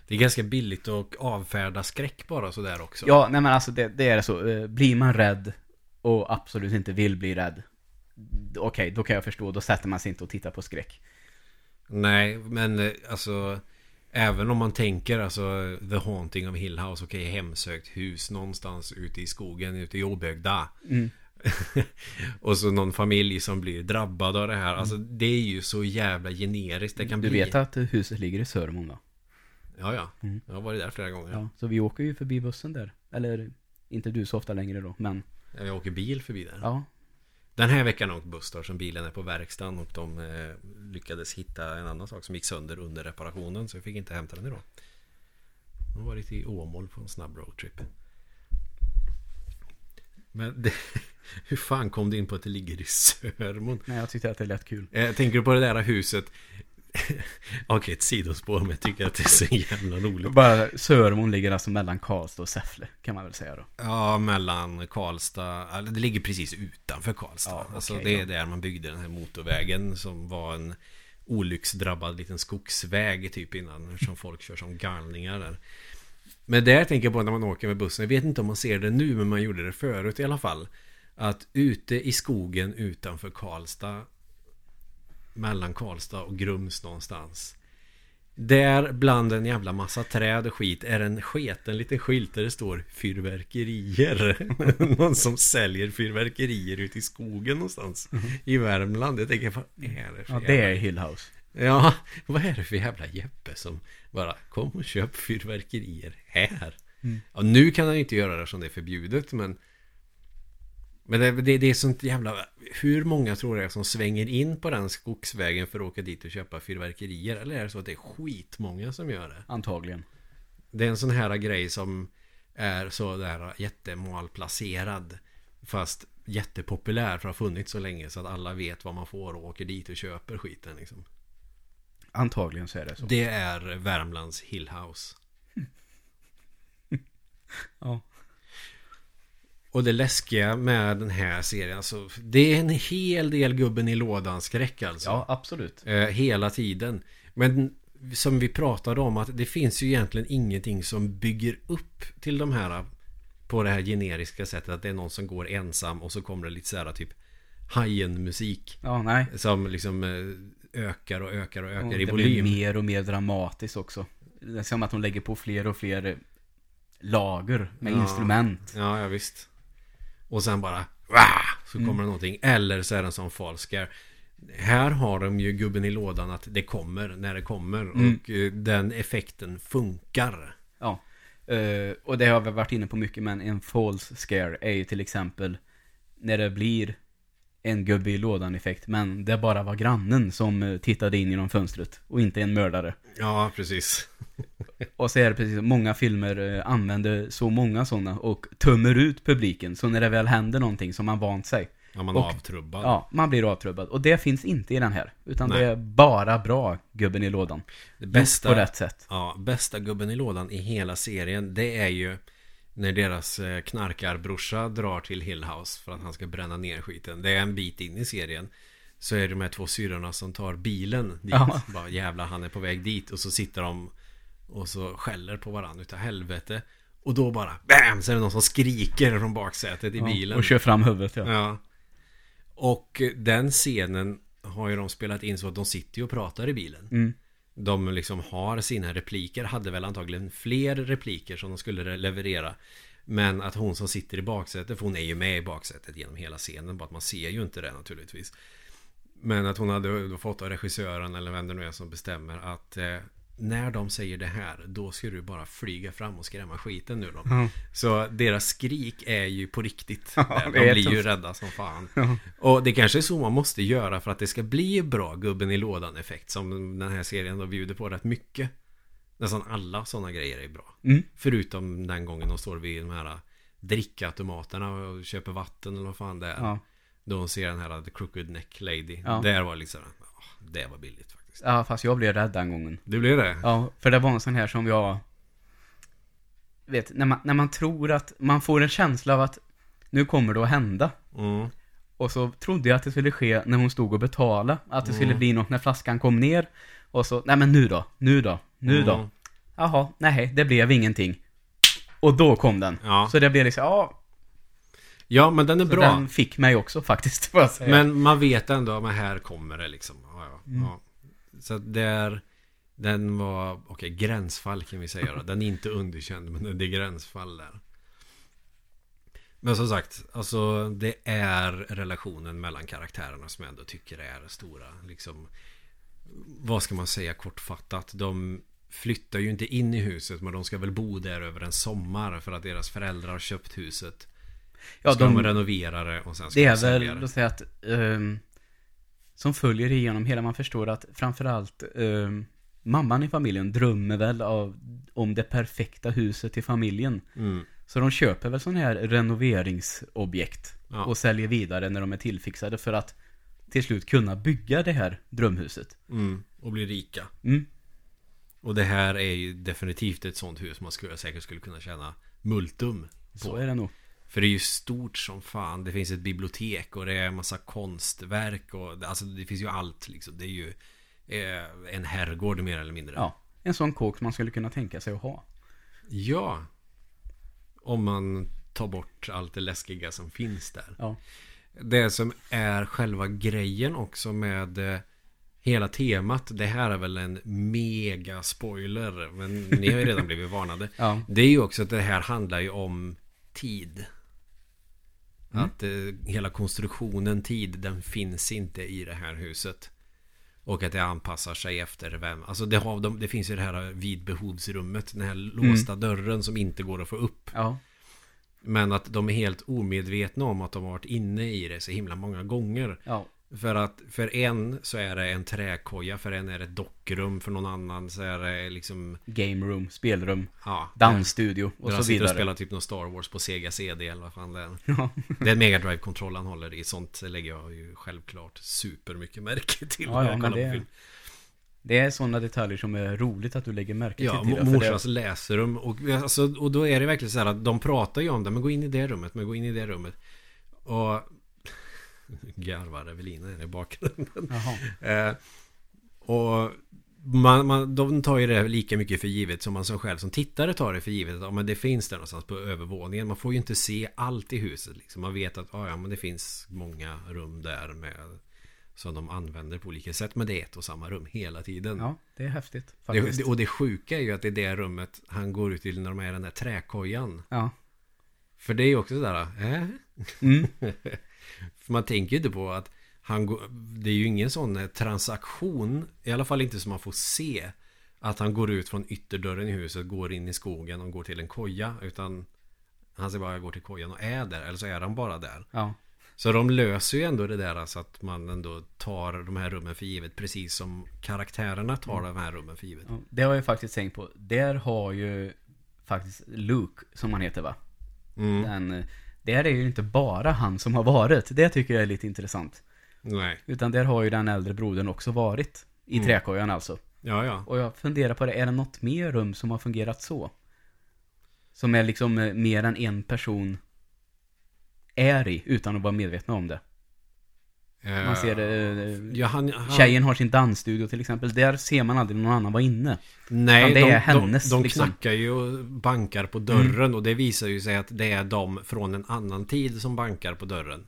Det är ganska billigt att avfärda skräck bara sådär också. Ja, nej men alltså det, det är så. Eh, Blir man rädd och absolut inte vill bli rädd. Okej, då kan jag förstå. Då sätter man sig inte och tittar på skräck. Nej, men eh, alltså Även om man tänker alltså The Haunting of Hill House Okej, hemsökt hus någonstans ute i skogen Ute i Obögda Mm. Och så någon familj som blir drabbad av det här Alltså det är ju så jävla generiskt det kan Du bli vet att huset ligger i Sörmån va? Ja, ja Mm. Jag har varit där flera gånger Ja, så vi åker ju förbi bussen där. Eller, inte du så ofta längre då, men Jag åker bil förbi där ja. Den här veckan har jag åkt buss då, som bilen är på verkstaden Och de eh, lyckades hitta en annan sak som gick sönder under reparationen Så jag fick inte hämta den idag Jag har varit i Åmål på en snabb roadtrip Men det, hur fan kom du in på att det ligger i Sörmon? Nej, jag tyckte att det lät kul. Eh, tänker du på det där huset? Okej, ett sidospår men jag tycker att det är så jävla roligt Bara Sörmån ligger alltså mellan Karlstad och Säffle, kan man väl säga då. Ja, mellan Karlstad, det ligger precis utanför Karlstad. Ja, alltså okej det är då. där man byggde den här motorvägen som var en olycksdrabbad liten skogsväg typ innan. Som folk kör som galningar där. Men där tänker jag på när man åker med bussen. Jag vet inte om man ser det nu men man gjorde det förut i alla fall. Att ute i skogen utanför Karlstad mellan Karlstad och Grums någonstans. Där bland en jävla massa träd och skit är en sketen liten skylt där det står fyrverkerier. Någon som säljer fyrverkerier ute i skogen någonstans. I Värmland. Jag tänker, vad är det för Ja, det är Hillhouse. Ja, vad är det för jävla Jeppe som bara kom och köp fyrverkerier här. Mm. Ja, nu kan han ju inte göra det som det är förbjudet men Men det, det, det är sånt jävla Hur många tror jag som svänger in på den skogsvägen för att åka dit och köpa fyrverkerier? Eller är det så att det är skitmånga som gör det? Antagligen. Det är en sån här grej som är så där jättemalplacerad Fast jättepopulär för att ha funnits så länge så att alla vet vad man får och åker dit och köper skiten liksom. Antagligen så är det så. Det är Värmlands Hillhouse. Ja. Och det läskiga med den här serien, alltså, det är en hel del gubben i lådan skräck alltså. ja, absolut. Eh, hela tiden. Men som vi pratade om att det finns ju egentligen ingenting som bygger upp till de här på det här generiska sättet att det är någon som går ensam och så kommer det lite så här typ Hajen-musik Ja, nej. som liksom eh, ökar och ökar och ökar Och i det blir volym. mer och mer dramatiskt också. Det är som att de lägger på fler och fler eh, lager med Ja. instrument. Ja, ja visst. Och sen bara Wah! Så Mm. kommer det någonting. Eller så är det en sån falskar. Här har de ju gubben i lådan att det kommer när det kommer. Mm. Och eh, den effekten funkar. Ja. Eh, och det har vi varit inne på mycket, men en false scare är ju till exempel när det blir en gubbe i lådan effekt. Men det bara var grannen som eh, tittade in genom fönstret. Och inte en mördare. Ja, precis. Och så är det precis många filmer eh, använder så många sådana och tömmer ut publiken. Så när det väl händer någonting som man vant sig. Ja, man är Och- avtrubbad. Ja, man blir avtrubbad. Och det finns inte i den här. Utan Nej. det är bara bra gubben i lådan. Det bästa, på rätt sätt. ja, bästa gubben i lådan i hela serien, det är ju när deras eh, knarkarbrorsa drar till Hillhouse för att han ska bränna ner skiten. Det är en bit in i serien. Så är det de här två syrrorna som tar bilen dit. Ja. Bara jävlar han är på väg dit. Och så sitter de och så skäller på varandra utav helvete. Och då bara BAM! Så är det någon som skriker från baksätet i Ja, bilen. och kör fram huvudet ja. Ja. Och eh, den scenen har ju de spelat in så att de sitter och pratar i bilen. Mm. De liksom har sina repliker, hade väl antagligen fler repliker som de skulle leverera. Men att hon som sitter i baksätet, för hon är ju med i baksätet genom hela scenen, bara att man ser ju inte det naturligtvis. Men att hon hade fått av regissören eller vem det nu är som bestämmer att eh, när de säger det här, då ska du bara flyga fram och skrämma skiten nu då. Ja. Så deras skrik är ju på riktigt. Ja, de blir ju rädda som fan. Ja. Och det kanske är så man måste göra för att det ska bli bra gubben i lådan effekt som den här serien då bjuder på rätt mycket. Nästan alla sådana grejer är bra. Mm. Förutom den gången de står vid de här drickautomaterna och köper vatten eller vad fan det är. Ja. Då hon ser den här The Crooked Neck Lady. Ja. Där var liksom, det var billigt. Ja, fast jag blev rädd den gången. Det blev det? Ja, för det var en sån här som jag... Vet, när man, när man tror att... Man får en känsla av att nu kommer det att hända. Mm. Och så trodde jag att det skulle ske när hon stod och betala Att det skulle Mm. bli något när flaskan kom ner. Och så, nej men nu då, nu då, nu då. Mm. Jaha, nej, det blev ingenting. Och då kom den. Ja. Så det blev liksom, ja, ja, men den är så bra. den fick mig också faktiskt, får jag säga. Men man vet ändå, men här kommer det liksom. Ja, ja, Mm. ja. Så att där, den var, okej, gränsfall kan vi säga då. Den är inte underkänd, men det är gränsfall där. Men som sagt, alltså det är relationen mellan karaktärerna som jag ändå tycker är stora. Liksom, vad ska man säga kortfattat? De flyttar ju inte in i huset, men de ska väl bo där över en sommar för att deras föräldrar har köpt huset. ja, ska de, de, renovera det och sen ska det de är sälja väl, det. att säga att, ehm, som följer igenom hela, man förstår att framförallt um, mamman i familjen drömmer väl av, om det perfekta huset till familjen. Mm. Så de köper väl sådana här renoveringsobjekt Ja. och säljer vidare när de är tillfixade för att till slut kunna bygga det här drömhuset. Mm, och bli rika. Mm. Och det här är ju definitivt ett sånt hus man skulle, säkert skulle kunna tjäna multum Så på. är det nog. För det är ju stort som fan. Det finns ett bibliotek och det är en massa konstverk och alltså det finns ju allt liksom. Det är ju eh, en herrgård mer eller mindre. Ja, en sån kåk man skulle kunna tänka sig att ha. Ja. Om man tar bort allt det läskiga som finns där. Ja. Det som är själva grejen också med eh, hela temat. Det här är väl en mega spoiler. Men ni har ju redan blivit varnade. Ja. Det är ju också att det här handlar ju om tid. Mm. Att eh, hela konstruktionen tid, den finns inte i det här huset. Och att det anpassar sig efter vem. Alltså det, har, de, det finns ju det här vid behovsrummet. Den här låsta dörren som inte går att få upp. Ja. Men att de är helt omedvetna om att de har varit inne i det så himla många gånger. Ja. För att för en så är det en träkoja, för en är det ett dockrum, för någon annan så är det liksom Game room, spelrum, Ja, dansstudio och där så vidare. spelar typ någon Star Wars på Sega CD eller vad fan det är. Ja. Det är en Mega drive kontroll han håller i. Sånt lägger jag ju självklart supermycket märke till. Ja, när ja, jag kollar på det- film. Det är sådana detaljer som är roligt att du lägger märke Ja, till. det, för morsans läsrum. Och, alltså, och då är det verkligen så här att de pratar ju om det. Men gå in i det rummet, men gå in i det rummet. Och garvar Evelina i bakgrunden. Eh, och man, man, de tar ju det lika mycket för givet som man som själv som tittare tar det för givet. Att, ja, men det finns där någonstans på övervåningen. Man får ju inte se allt i huset. Liksom. Man vet att ja, ja, men det finns många rum där med som de använder på olika sätt. Men det är ett och samma rum hela tiden. Ja, det är häftigt det, och det sjuka är ju att det är det rummet han går ut till när de är i den där träkojan. Ja. För det är ju också sådär, äh? Mm. För man tänker ju inte på att han går, det är ju ingen sån eh, transaktion, i alla fall inte som man får se, att han går ut från ytterdörren i huset, går in i skogen och går till en koja, utan han säger bara jag går till kojan och är där, eller så är han bara där. Ja. Så de löser ju ändå det där så att man ändå tar de här rummen för givet precis som karaktärerna tar de här rummen för givet. Ja, det har jag faktiskt tänkt på. Där har ju faktiskt Luke, som han heter va? Mm. Den, eh, där är ju inte bara han som har varit. Det tycker jag är lite intressant. Nej. Utan där har ju den äldre brodern också varit. I Mm. träkojan alltså. Ja, ja. Och jag funderar på det, är det något mer rum som har fungerat så? Som är liksom eh, mer än en person är i, utan att vara medvetna om det. Man ser det, eh, Ja, han, han, Tjejen har sin dansstudio till exempel. Där ser man aldrig någon annan vara inne. Nej, Utan det de, är hennes, de, de liksom. knackar ju och bankar på dörren och det visar ju sig att det är de från en annan tid som bankar på dörren.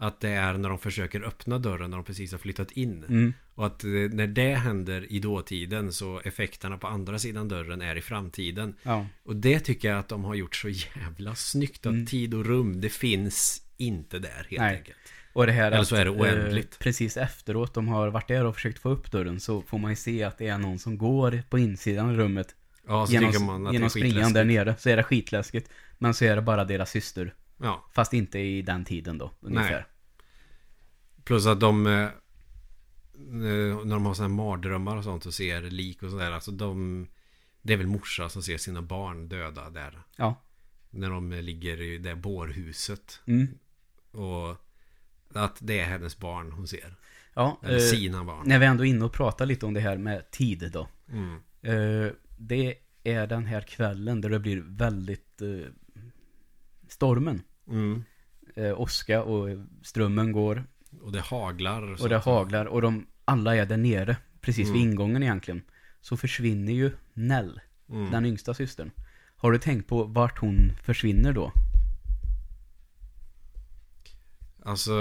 Att det är när de försöker öppna dörren när de precis har flyttat in. Mm. Och att eh, när det händer i dåtiden så effekterna på andra sidan dörren är i framtiden. Ja. Och det tycker jag att de har gjort så jävla snyggt. Att Mm. tid och rum, det finns inte där helt Nej. enkelt. Och det här Eller att, så är det eh, oändligt. precis efteråt de har varit där och försökt få upp dörren så får man ju se att det är någon som går på insidan av rummet. Ja, så genom man att genom det är springan där nere så är det skitläskigt. Men så är det bara deras syster. Ja. Fast inte i den tiden då, ungefär. Plus att de eh, eh, När de har sådana här mardrömmar och sånt och ser lik och sådär Alltså de Det är väl morsa som ser sina barn döda där Ja. När de eh, ligger i det bårhuset Mm. Och Att det är hennes barn hon ser Ja, Eller eh, sina barn när vi ändå är inne och pratar lite om det här med tid då. mm. Eh, det är den här kvällen där det blir väldigt eh, stormen. Mm. Åska och strömmen går Och det haglar så och det haglar och de alla är där nere. Precis vid Mm. ingången egentligen. Så försvinner ju Nell, mm. den yngsta systern. Har du tänkt på vart hon försvinner då? Alltså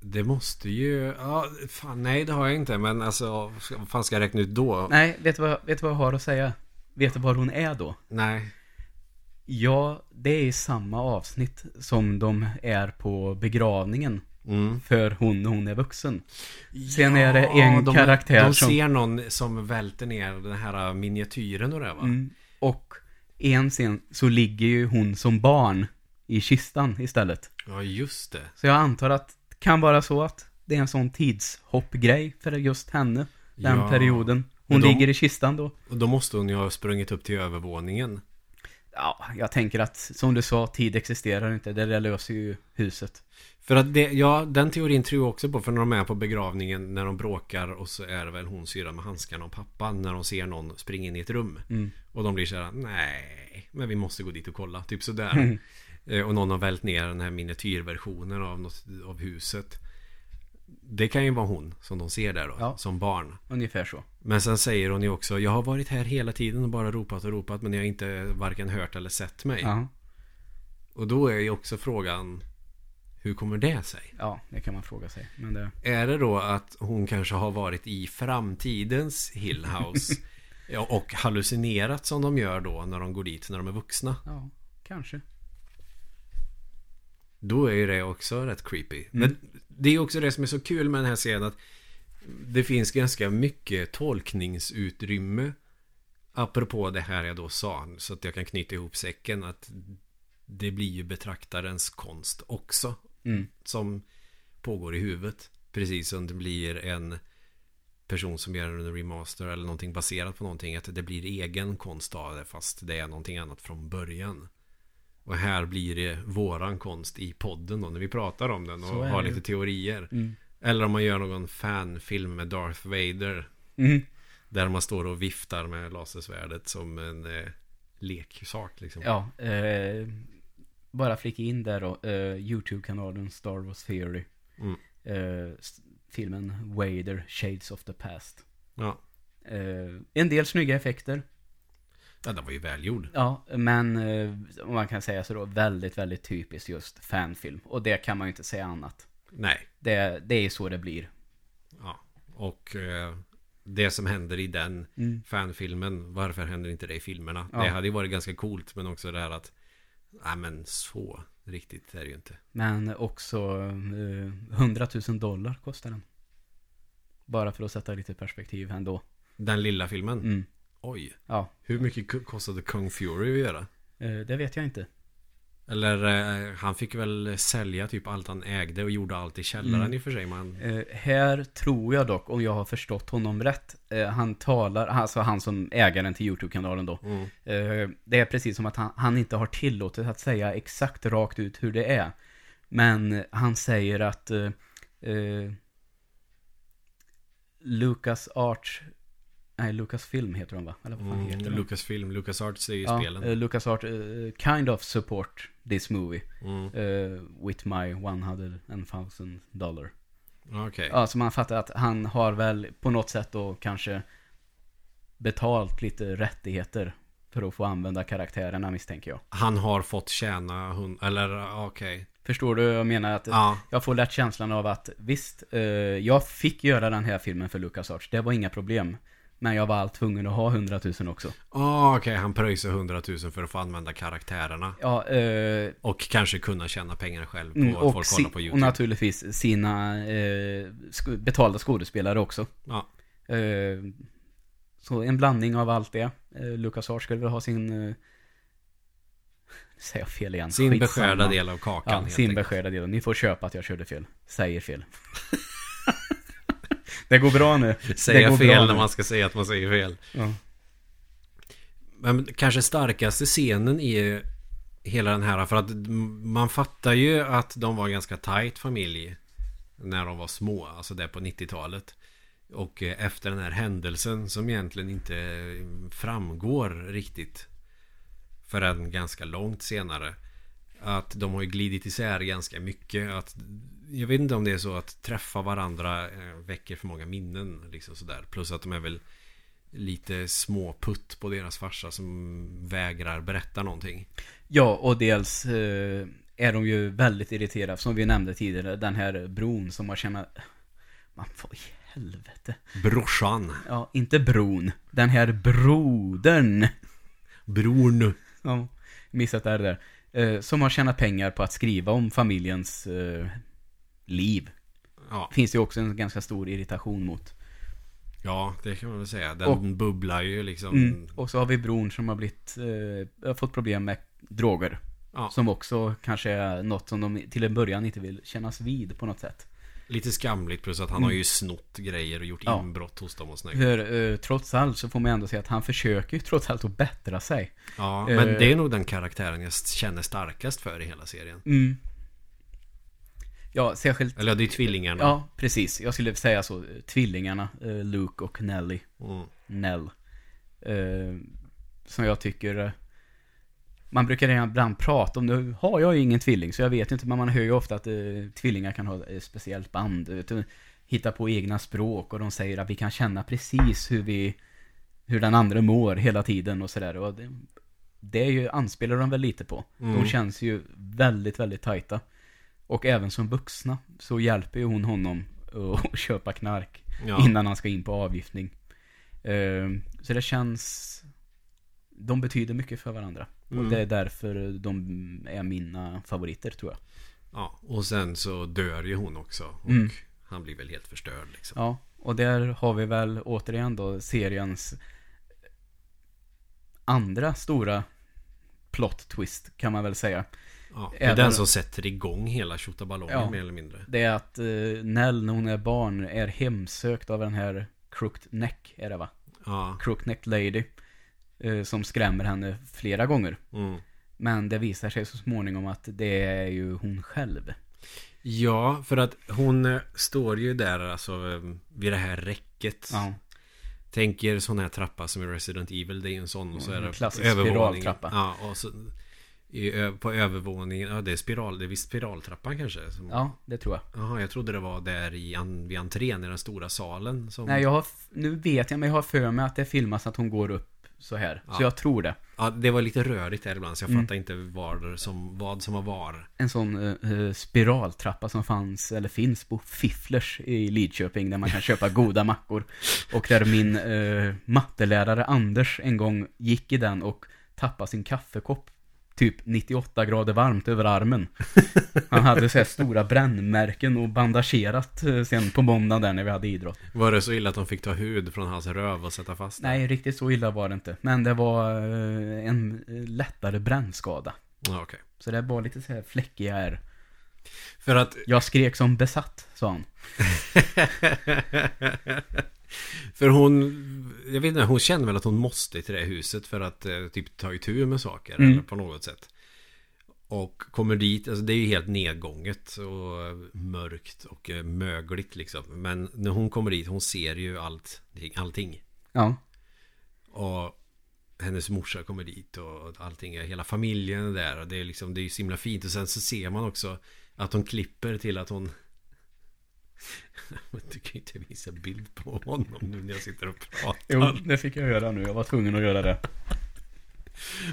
Det måste ju Ja, fan nej det har jag inte Men alltså Vad fan ska jag räkna ut då? Nej, vet du, vad, vet du vad jag har att säga? Vet du var hon är då? Nej. Ja, det är i samma avsnitt som de är på begravningen Mm. för hon hon är vuxen. Sen är det en de, karaktär De som- ser någon som välter ner den här miniatyren och det va? Mm. Och en scen så ligger ju hon som barn i kistan istället. Ja, just det. Så jag antar att det kan vara så att det är en sån tidshoppgrej för just henne. Den Ja. perioden. Hon de- ligger i kistan då. Och då måste hon ju ha sprungit upp till övervåningen. Ja, jag tänker att som du sa, tid existerar inte. Det där löser ju huset. För att det, ja, den teorin tror jag också på. För när de är på begravningen, när de bråkar och så är det väl hon syra med handskarna och pappan när de ser någon springa in i ett rum. Mm. Och de blir såhär, nej, men vi måste gå dit och kolla. Typ sådär. Mm. Eh, Och någon har vält ner den här miniatyrversionen av, något, av huset. Det kan ju vara hon som de ser där då, Ja. som barn. Ungefär så. Men sen säger hon ju också Jag har varit här hela tiden och bara ropat och ropat Men jag har inte varken hört eller sett mig Ja. Och då är ju också frågan Hur kommer det sig? ja, det kan man fråga sig. Men det... Är det då att hon kanske har varit i framtidens Hill House ja, Och hallucinerat som de gör då när de går dit när de är vuxna Ja, kanske. Då är ju det också rätt creepy Mm. Men det är också det som är så kul med den här serien att Det finns ganska mycket tolkningsutrymme Apropå det här jag då sa Så att jag kan knyta ihop säcken att Det blir ju betraktarens konst också Mm. Som pågår i huvudet Precis som det blir en Person som gör en remaster eller någonting baserat på någonting Att det blir egen konst av det Fast det är någonting annat från början Och här blir det våran konst i podden då När vi pratar om den och har lite teorier Mm. Eller om man gör någon fanfilm med Darth Vader Mm. Där man står och viftar med lasersvärdet som en eh, leksak liksom. Ja, eh, bara flika in där då. Eh, YouTube-kanalen Star Wars Theory. Mm. Eh, filmen Vader, Shades of the Past. Ja. Eh, en del snygga effekter. Ja, den var ju välgjord. Ja, men eh, om man kan säga så då, väldigt, väldigt typiskt just fanfilm. Och det kan man ju inte säga annat. Nej. Det, det är så det blir. Ja. Och eh, det som händer i den Mm. fanfilmen, varför händer inte det i filmerna? Ja. Det hade ju varit ganska coolt, men också det här att Nej men så riktigt är det ju inte. Men också eh, 100 000 dollar kostar den. Bara för att sätta lite perspektiv ändå. Den lilla filmen? Mm. Oj. Ja, Hur mycket kostade Kung Fury att göra? eh, det vet jag inte. Eller eh, han fick väl sälja typ allt han ägde och gjorde allt i källaren Mm. i och för sig. Man, Eh, här tror jag dock, om jag har förstått honom rätt, han talar, alltså han som ägaren till YouTube-kanalen då. mm. Det är precis som att han, han inte har tillåtit att säga exakt rakt ut hur det är. Men han säger att eh, Lucas Arts, nej Lucas Film heter de va? Eller vad fan heter Mm, de? Lucasfilm, Lucasarts är ju Ja, spelen. eh, Lucas Art eh, kind of support this movie Mm. eh, with my 100,000 dollar. Okej. Ja, så man fattar att han har väl på något sätt då kanske betalt lite rättigheter för att få använda karaktärerna misstänker jag. Han har fått tjäna hund... Eller okej. Förstår du? Jag menar att Ja. jag får lätt känslan av att visst, eh, jag fick göra den här filmen för LucasArts. Det var inga problem. Men jag var allt tvungen att ha 100 000 också. Ah, okej, han pröjsar 100 000 för att få använda karaktärerna. Ja, eh, Och kanske kunna tjäna pengar själv på mm, att och, folk kollar på och YouTube. naturligtvis sina eh, sk- betalda skådespelare också. Ja. Eh, så en blandning av allt det. Eh, LucasArts skulle väl ha sin... Eh, säger jag fel igen. Sin Skitsamma. beskärda del av kakan. Ja, sin enkelt. beskärda del. Ni får köpa att jag körde fel. Säger fel. det går bra nu. Säga fel när man ska säga att man säger fel. Ja. Men kanske starkaste scenen i hela den här, för att man fattar ju att de var en ganska tight familj när de var små, alltså där på 90-talet. Och efter den här händelsen som egentligen inte framgår riktigt förrän ganska långt senare. Att de har ju glidit isär ganska mycket. Att, jag vet inte om det är så att träffa varandra eh, väcker för många minnen. Liksom sådär. Plus att de är väl lite småputt på deras farsa som vägrar berätta någonting. Ja, och dels eh, är de ju väldigt irriterade, som vi nämnde tidigare, den här bron som har tjänat... Man får i helvete. Brorsan. Ja, inte bron. Den här brodern. Brorn. Ja, missat det där. Eh, som har tjänat pengar på att skriva om familjens eh, liv. Ja, Finns det ju också en ganska stor irritation mot. ja, det kan man väl säga. Den Och- bubblar ju liksom. Mm. Och så har vi bron som har blivit, eh, har fått problem med droger. Ja, Som också kanske är något som de till en början inte vill kännas vid på något sätt. lite skamligt plus att han Mm. har ju snott grejer och gjort Ja. inbrott hos dem och sådär. För eh, trots allt så får man ändå säga att han försöker ju trots allt att bättra sig. Ja, men Eh. det är nog den karaktären jag känner starkast för i hela serien. Mm. Ja, särskilt... Eller det är tvillingarna. Ja, precis. Jag skulle säga så. Tvillingarna, eh, Luke och Nelly. Mm. Nell. Eh, som jag tycker... eh, Man brukar ibland prata om, nu har jag ju ingen tvilling så jag vet inte, men man hör ju ofta att eh, tvillingar kan ha ett speciellt band. Vet du, hitta på egna språk och de säger att vi kan känna precis hur vi... Hur den andra mår hela tiden och sådär. Det, det är ju, anspelar de väl lite på. Mm. De känns ju väldigt, väldigt tajta. Och även som vuxna så hjälper ju hon honom att köpa knark Ja. innan han ska in på avgiftning. Ehm, så det känns... De betyder mycket för varandra. Mm. Och det är därför de är mina favoriter tror jag. ja, och sen så dör ju hon också. Och Mm. han blir väl helt förstörd liksom. Ja, och där har vi väl återigen då seriens andra stora plot twist kan man väl säga. Ja, det är Även- den som sätter igång hela tjottaballongen Ja. mer eller mindre. Det är att eh, Nell när hon är barn är hemsökt av den här Crooked Neck, är det va? Ja. Crooked Neck Lady. eh, som skrämmer henne flera gånger. Mm. Men det visar sig så småningom att det är ju hon själv. Ja, för att hon eh, står ju där alltså eh, vid det här räcket. Ja, Tänker sån här trappa som i Resident Evil. Det är ju en sån och så är En det klassisk övervåningen. spiraltrappa. Ja, och så i, på övervåningen. Ja, det är spiral. Det är visst spiraltrappan kanske. Som, ja det tror jag. Jaha, jag trodde det var där i, an, vid entrén i den stora salen. Som, Nej, jag har, nu vet jag, men jag har för mig att det filmas att hon går upp så här. Så Ja. jag tror det. Ja, det var lite rörigt där ibland så jag Mm. fattar inte var som, vad som var var. En sån eh, eh, spiraltrappa som fanns, eller finns på Fifflers i Lidköping där man kan köpa goda mackor. Och där min eh, mattelärare Anders en gång gick i den och tappade sin kaffekopp typ 98 grader varmt över armen. Han hade så här stora brännmärken och bandagerat eh, sen på måndagen där när vi hade idrott. Var det så illa att de fick ta hud från hans röv och sätta fast? Nej, riktigt så illa var det inte. Men det var eh, en eh, lättare brännskada. Ja, okej. Så det var lite så här fläckiga är. För att Jag skrek som besatt, sa han. För hon, jag vet inte, hon känner väl att hon måste till det huset för att eh, typ ta itu med saker Mm. eller på något sätt. Och kommer dit, alltså det är ju helt nedgånget och mörkt och eh, mögligt liksom. Men när hon kommer dit, hon ser ju allt, allting. Ja. Och hennes morsa kommer dit och allting hela familjen är där och det är liksom, det är ju så himla fint. Och sen så ser man också att hon klipper till att hon Du kan ju inte visa bild på honom nu när jag sitter och pratar. Jo, det fick jag göra nu. Jag var tvungen att göra det.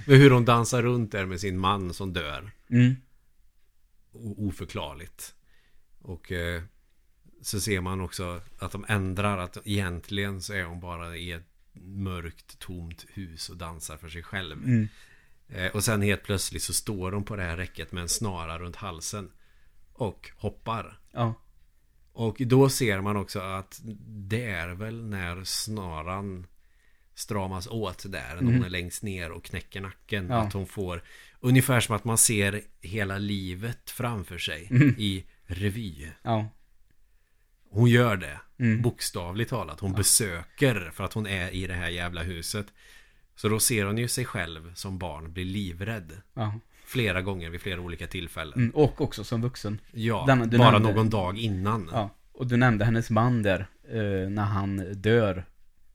Men hur hon dansar runt där med sin man som dör. Mm. Oförklarligt. Och eh, så ser man också att de ändrar att egentligen så är hon bara i ett mörkt tomt hus och dansar för sig själv. Mm. Eh, och sen helt plötsligt så står hon på det här räcket med en snara runt halsen. Och hoppar. Ja. Och då ser man också att det är väl när snaran stramas åt där. När hon Mm. är längst ner och knäcker nacken. Ja. Att hon får ungefär som att man ser hela livet framför sig Mm. i revy. Ja. Hon gör det. Mm. Bokstavligt talat. Hon besöker för att hon är i det här jävla huset. Så då ser hon ju sig själv som barn bli livrädd. Ja. Flera gånger vid flera olika tillfällen. Mm. Och också som vuxen. Ja, Den- bara nämnde- någon dag innan. Ja. Och du nämnde hennes man där. Eh, när han dör.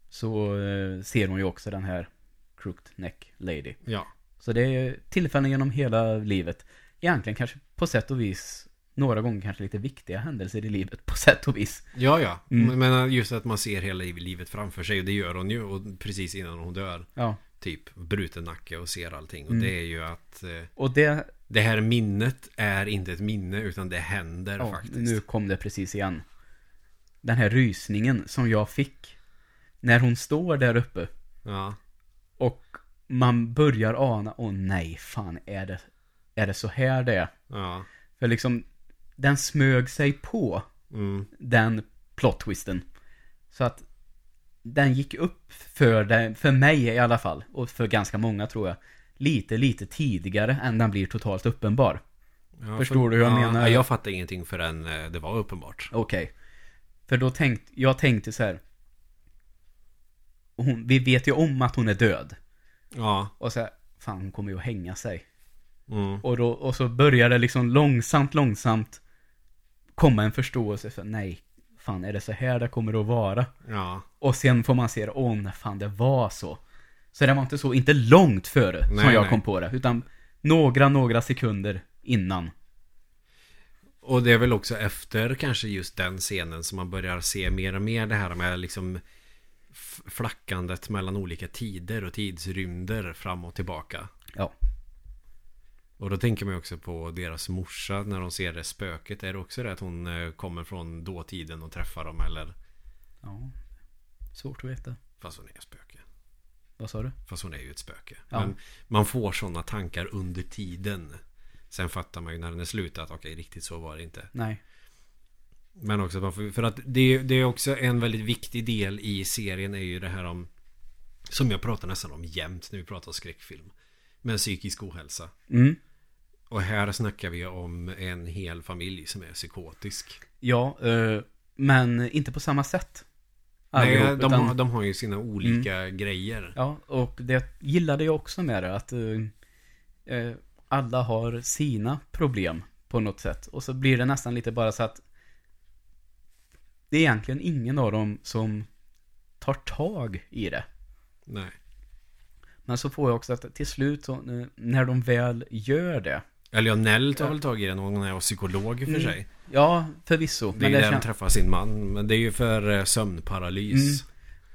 Så eh, ser hon ju också den här Crooked Neck Lady. ja. Så det är tillfällen genom hela livet. Egentligen kanske på sätt och vis några gånger kanske lite viktiga händelser i livet på sätt och vis. Ja, ja. Mm. Men just att man ser hela livet framför sig. Och det gör hon ju. Och precis innan hon dör. Ja. Typ bruten nacke och ser allting. Och Mm. det är ju att eh, Och det, det här minnet är inte ett minne. Utan det händer ja, faktiskt. nu kom det precis igen. Den här rysningen som jag fick. När hon står där uppe. Ja. Och man börjar ana, åh nej, fan är det, är det så här det är? Ja. För liksom, den smög sig på Mm. den plot twisten. Så att den gick upp för, det, för mig i alla fall, och för ganska många tror jag, lite, lite tidigare än den blir totalt uppenbar. Ja, Förstår du hur jag ja, menar? ja, Jag fattar ingenting förrän eh, det var uppenbart. Okej. För då tänkte, jag tänkte så här. Hon, vi vet ju om att hon är död. Ja. Och så här, fan hon kommer ju att hänga sig. Mm. Och, då, och så börjar det liksom långsamt, långsamt komma en förståelse för nej, fan är det så här det kommer att vara? Ja. Och sen får man se det, åh nej, fan det var så. Så det var inte så, inte långt före som Nej, jag nej. kom på det, utan några, några sekunder innan. Och det är väl också efter kanske just den scenen som man börjar se mer och mer det här med liksom flackandet mellan olika tider och tidsrymder fram och tillbaka. Ja. Och då tänker man också på deras morsa när de ser det spöket. Är det också det att hon eh, kommer från dåtiden och träffar dem eller? Ja. Svårt att veta. Fast hon är ett spöke. Vad sa du? Fast hon är ju ett spöke. Ja. Men man får sådana tankar under tiden. Sen fattar man ju när den är slut att okej, riktigt så var det inte. Nej. Men också för att det, det är också en väldigt viktig del i serien är ju det här om Som jag pratar nästan om jämt när vi pratar skräckfilm Med psykisk ohälsa Mm. Och här snackar vi om en hel familj som är psykotisk Ja, eh, men inte på samma sätt. Nej, de, utan- har, de har ju sina olika grejer Ja, och det gillade jag också med det, att eh, eh, alla har sina problem på något sätt. Och så blir det nästan lite bara så att det är egentligen ingen av dem som tar tag i det. Nej Men så får jag också att till slut, så, eh, när de väl gör det. Eller ja, Nell tar väl tag i det någon är psykolog i och för Mm. sig Ja, förvisso. Det är Men ju där kän- träffar sin man Men det är ju för eh, sömnparalys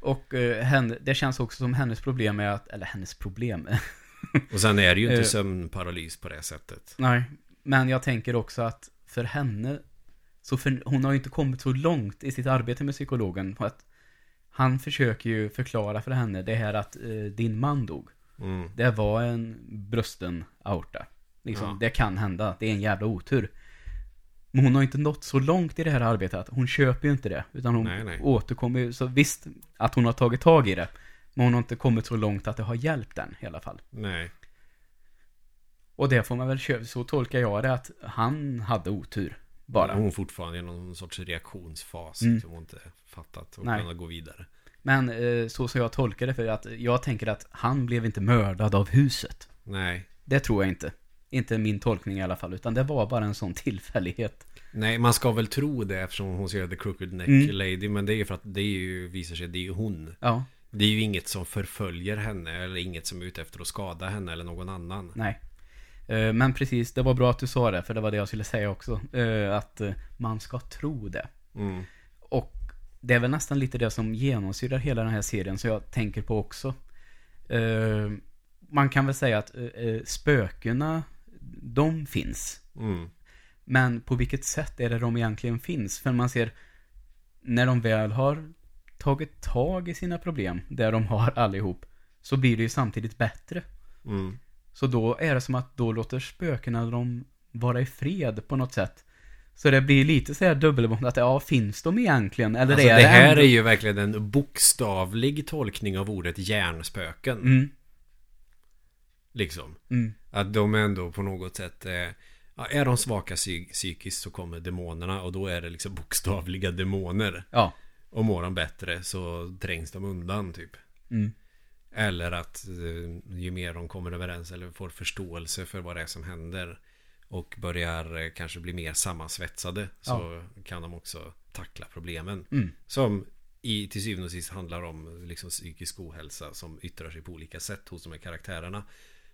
och eh, henne, det känns också som hennes problem är att, eller hennes problem. Och sen är det ju inte Eh. sömnparalys på det sättet Nej, men jag tänker också att för henne, så för, hon har ju inte kommit så långt i sitt arbete med psykologen. För att han försöker ju förklara för henne det här att eh, din man dog. mm. Det var en brösten aorta. Liksom, Ja. Det kan hända, det är en jävla otur. Men hon har inte nått så långt i det här arbetet hon köper ju inte det. Utan hon Nej, nej. återkommer ju, så visst att hon har tagit tag i det. Men hon har inte kommit så långt att det har hjälpt den i alla fall. Nej Och det får man väl köpa, så tolkar jag det att han hade otur. Bara. Hon fortfarande i någon sorts reaktionsfas. Mm. Som hon inte fattat och Nej. kunna gå vidare. Men eh, så som jag tolkar det, för att jag tänker att han blev inte mördad av huset. Nej. Det tror jag inte. Inte min tolkning i alla fall, utan det var bara en sån tillfällighet. Nej, man ska väl tro det eftersom hon ser The Crooked Neck Mm. Lady. Men det är ju för att det är ju, visar sig, det är ju hon. Ja, Det är ju inget som förföljer henne eller inget som är ute efter att skada henne eller någon annan. nej. Eh, Men precis, det var bra att du sa det, för det var det jag skulle säga också. Eh, Att eh, man ska tro det. Mm. Och det är väl nästan lite det som genomsyrar hela den här serien, så jag tänker på också. Man kan väl säga att spökena, de finns. Mm. Men på vilket sätt är det de egentligen finns? För man ser, när de väl har tagit tag i sina problem, där de har allihop, så blir det ju samtidigt bättre. Mm. Så då är det som att då låter spökena dem vara i fred på något sätt. Så det blir lite så här dubbelbottnat, ja, finns de egentligen? Eller Alltså, är det här ändå- är ju verkligen en bokstavlig tolkning av ordet hjärnspöken. Mm, Liksom. mm, Att de ändå på något sätt eh, ja, Är de svaka psy- psykiskt så kommer demonerna och då är det liksom bokstavliga demoner. ja, Och mår de bättre så trängs de undan typ. mm, Eller att eh, ju mer de kommer överens eller får förståelse för vad det är som händer och börjar eh, kanske bli mer sammansvetsade så kan de också tackla problemen. mm, Som i, till syvende och sist handlar om liksom psykisk ohälsa som yttrar sig på olika sätt hos de här karaktärerna.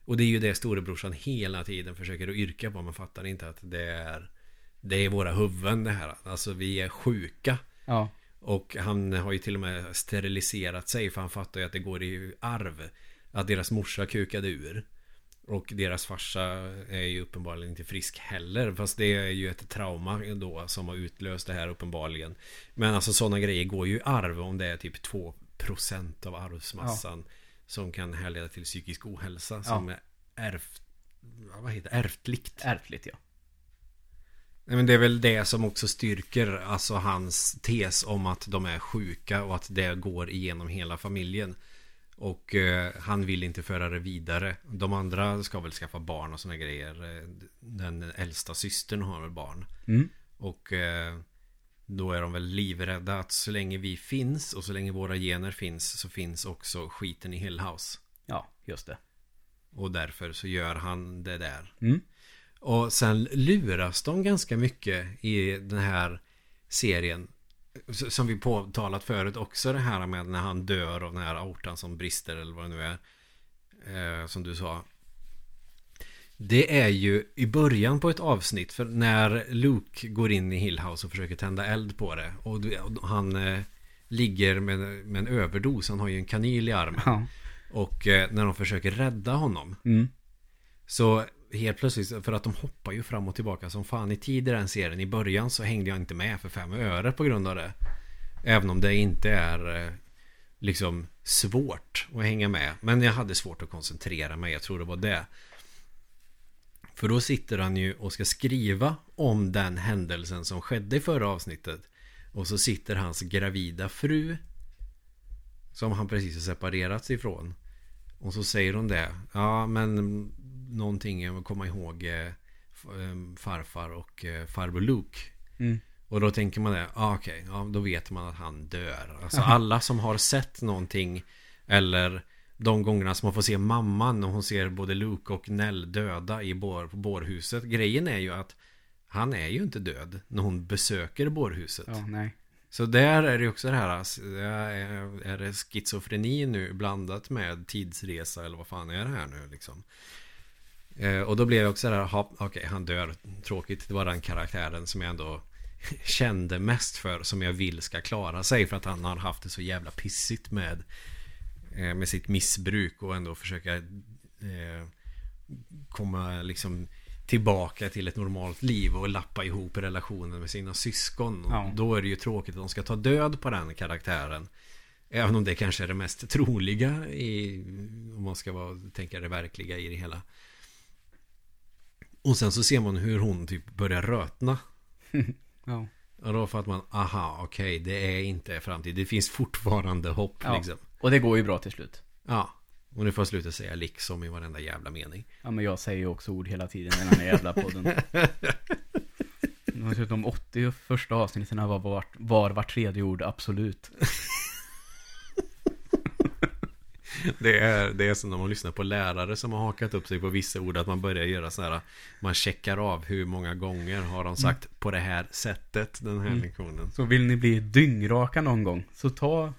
Och det är ju det storebrorsan hela tiden försöker att yrka på. Man fattar inte att det är Det är våra huvuden det här. Alltså vi är sjuka. ja, Och han har ju till och med steriliserat sig för han fattar ju att det går i arv. Att deras morsa kukade ur. Och deras farsa är ju uppenbarligen inte frisk heller. Fast det är ju ett trauma då som har utlöst det här uppenbarligen. Men alltså sådana grejer går ju i arv om det är typ 2% av arvsmassan. Som kan härleda till psykisk ohälsa. Som är ärvt, vad heter ärftligt. ärftligt ja. Nej, men det är väl det som också styrker alltså hans tes om att de är sjuka och att det går igenom hela familjen. Och eh, han vill inte föra det vidare. De andra ska väl skaffa barn och såna grejer. Eh, Den äldsta systern har väl barn. Mm, Och eh, då är de väl livrädda att så länge vi finns och så länge våra gener finns så finns också skiten i Hill House. ja, just det. Och därför så gör han det där. Mm, Och sen luras de ganska mycket i den här serien. Som vi påtalat förut också det här med när han dör av den här aortan som brister eller vad det nu är. Eh, som du sa. Det är ju i början på ett avsnitt för när Luke går in i Hillhouse och försöker tända eld på det. Och han eh, ligger med, med en överdos. Han har ju en kanyl i armen. ja, Och eh, när de försöker rädda honom. mm, Så helt plötsligt, för att de hoppar ju fram och tillbaka som fan i tid i den serien. I början så hängde jag inte med för fem öre på grund av det. Även om det inte är eh, liksom svårt att hänga med. Men jag hade svårt att koncentrera mig, jag tror det var det. För då sitter han ju och ska skriva om den händelsen som skedde i förra avsnittet. Och så sitter hans gravida fru som han precis har separerats ifrån. Och så säger hon det. Ja, men någonting att komma ihåg eh, farfar och eh, farbror Luke. mm, Och då tänker man det. Ja, okej. Ja, då vet man att han dör. Alltså alla som har sett någonting. Eller de gångerna som man får se mamman. Och hon ser både Luke och Nell döda i bår, på bårhuset. Grejen är ju att han är ju inte död när hon besöker bårhuset. ja, nej. Så där är det också det här, alltså, är, det schizofreni nu blandat med tidsresa eller vad fan är det här nu liksom? Eh, och då blev jag också där, ha, okej han dör, tråkigt, det var den karaktären som jag ändå kände mest för, som jag vill ska klara sig för att han har haft det så jävla pissigt med, med sitt missbruk och ändå försöka eh, komma liksom tillbaka till ett normalt liv och lappa ihop relationen med sina syskon. Ja. Då är det ju tråkigt att de ska ta död på den karaktären. Även om det kanske är det mest troliga i, om man ska vara, tänka det verkliga i det hela. Och sen så ser man hur hon typ börjar rötna. Ja, Och då fattar man, aha, okej, det är inte framtid. Det finns fortfarande hopp Ja. liksom. Och det går ju bra till slut. Ja. Och nu får jag sluta säga liksom i varenda jävla mening. Ja, men jag säger ju också ord hela tiden i den här jävla podden. De 80 första avsnitten var var, var vart tredje ord absolut. Det är, det är som när man lyssnar på lärare som har hakat upp sig på vissa ord Att man börjar göra så här Man checkar av hur många gånger har de sagt mm. på det här sättet Den här mm. lektionen Så vill ni bli dyngraka någon gång Så ta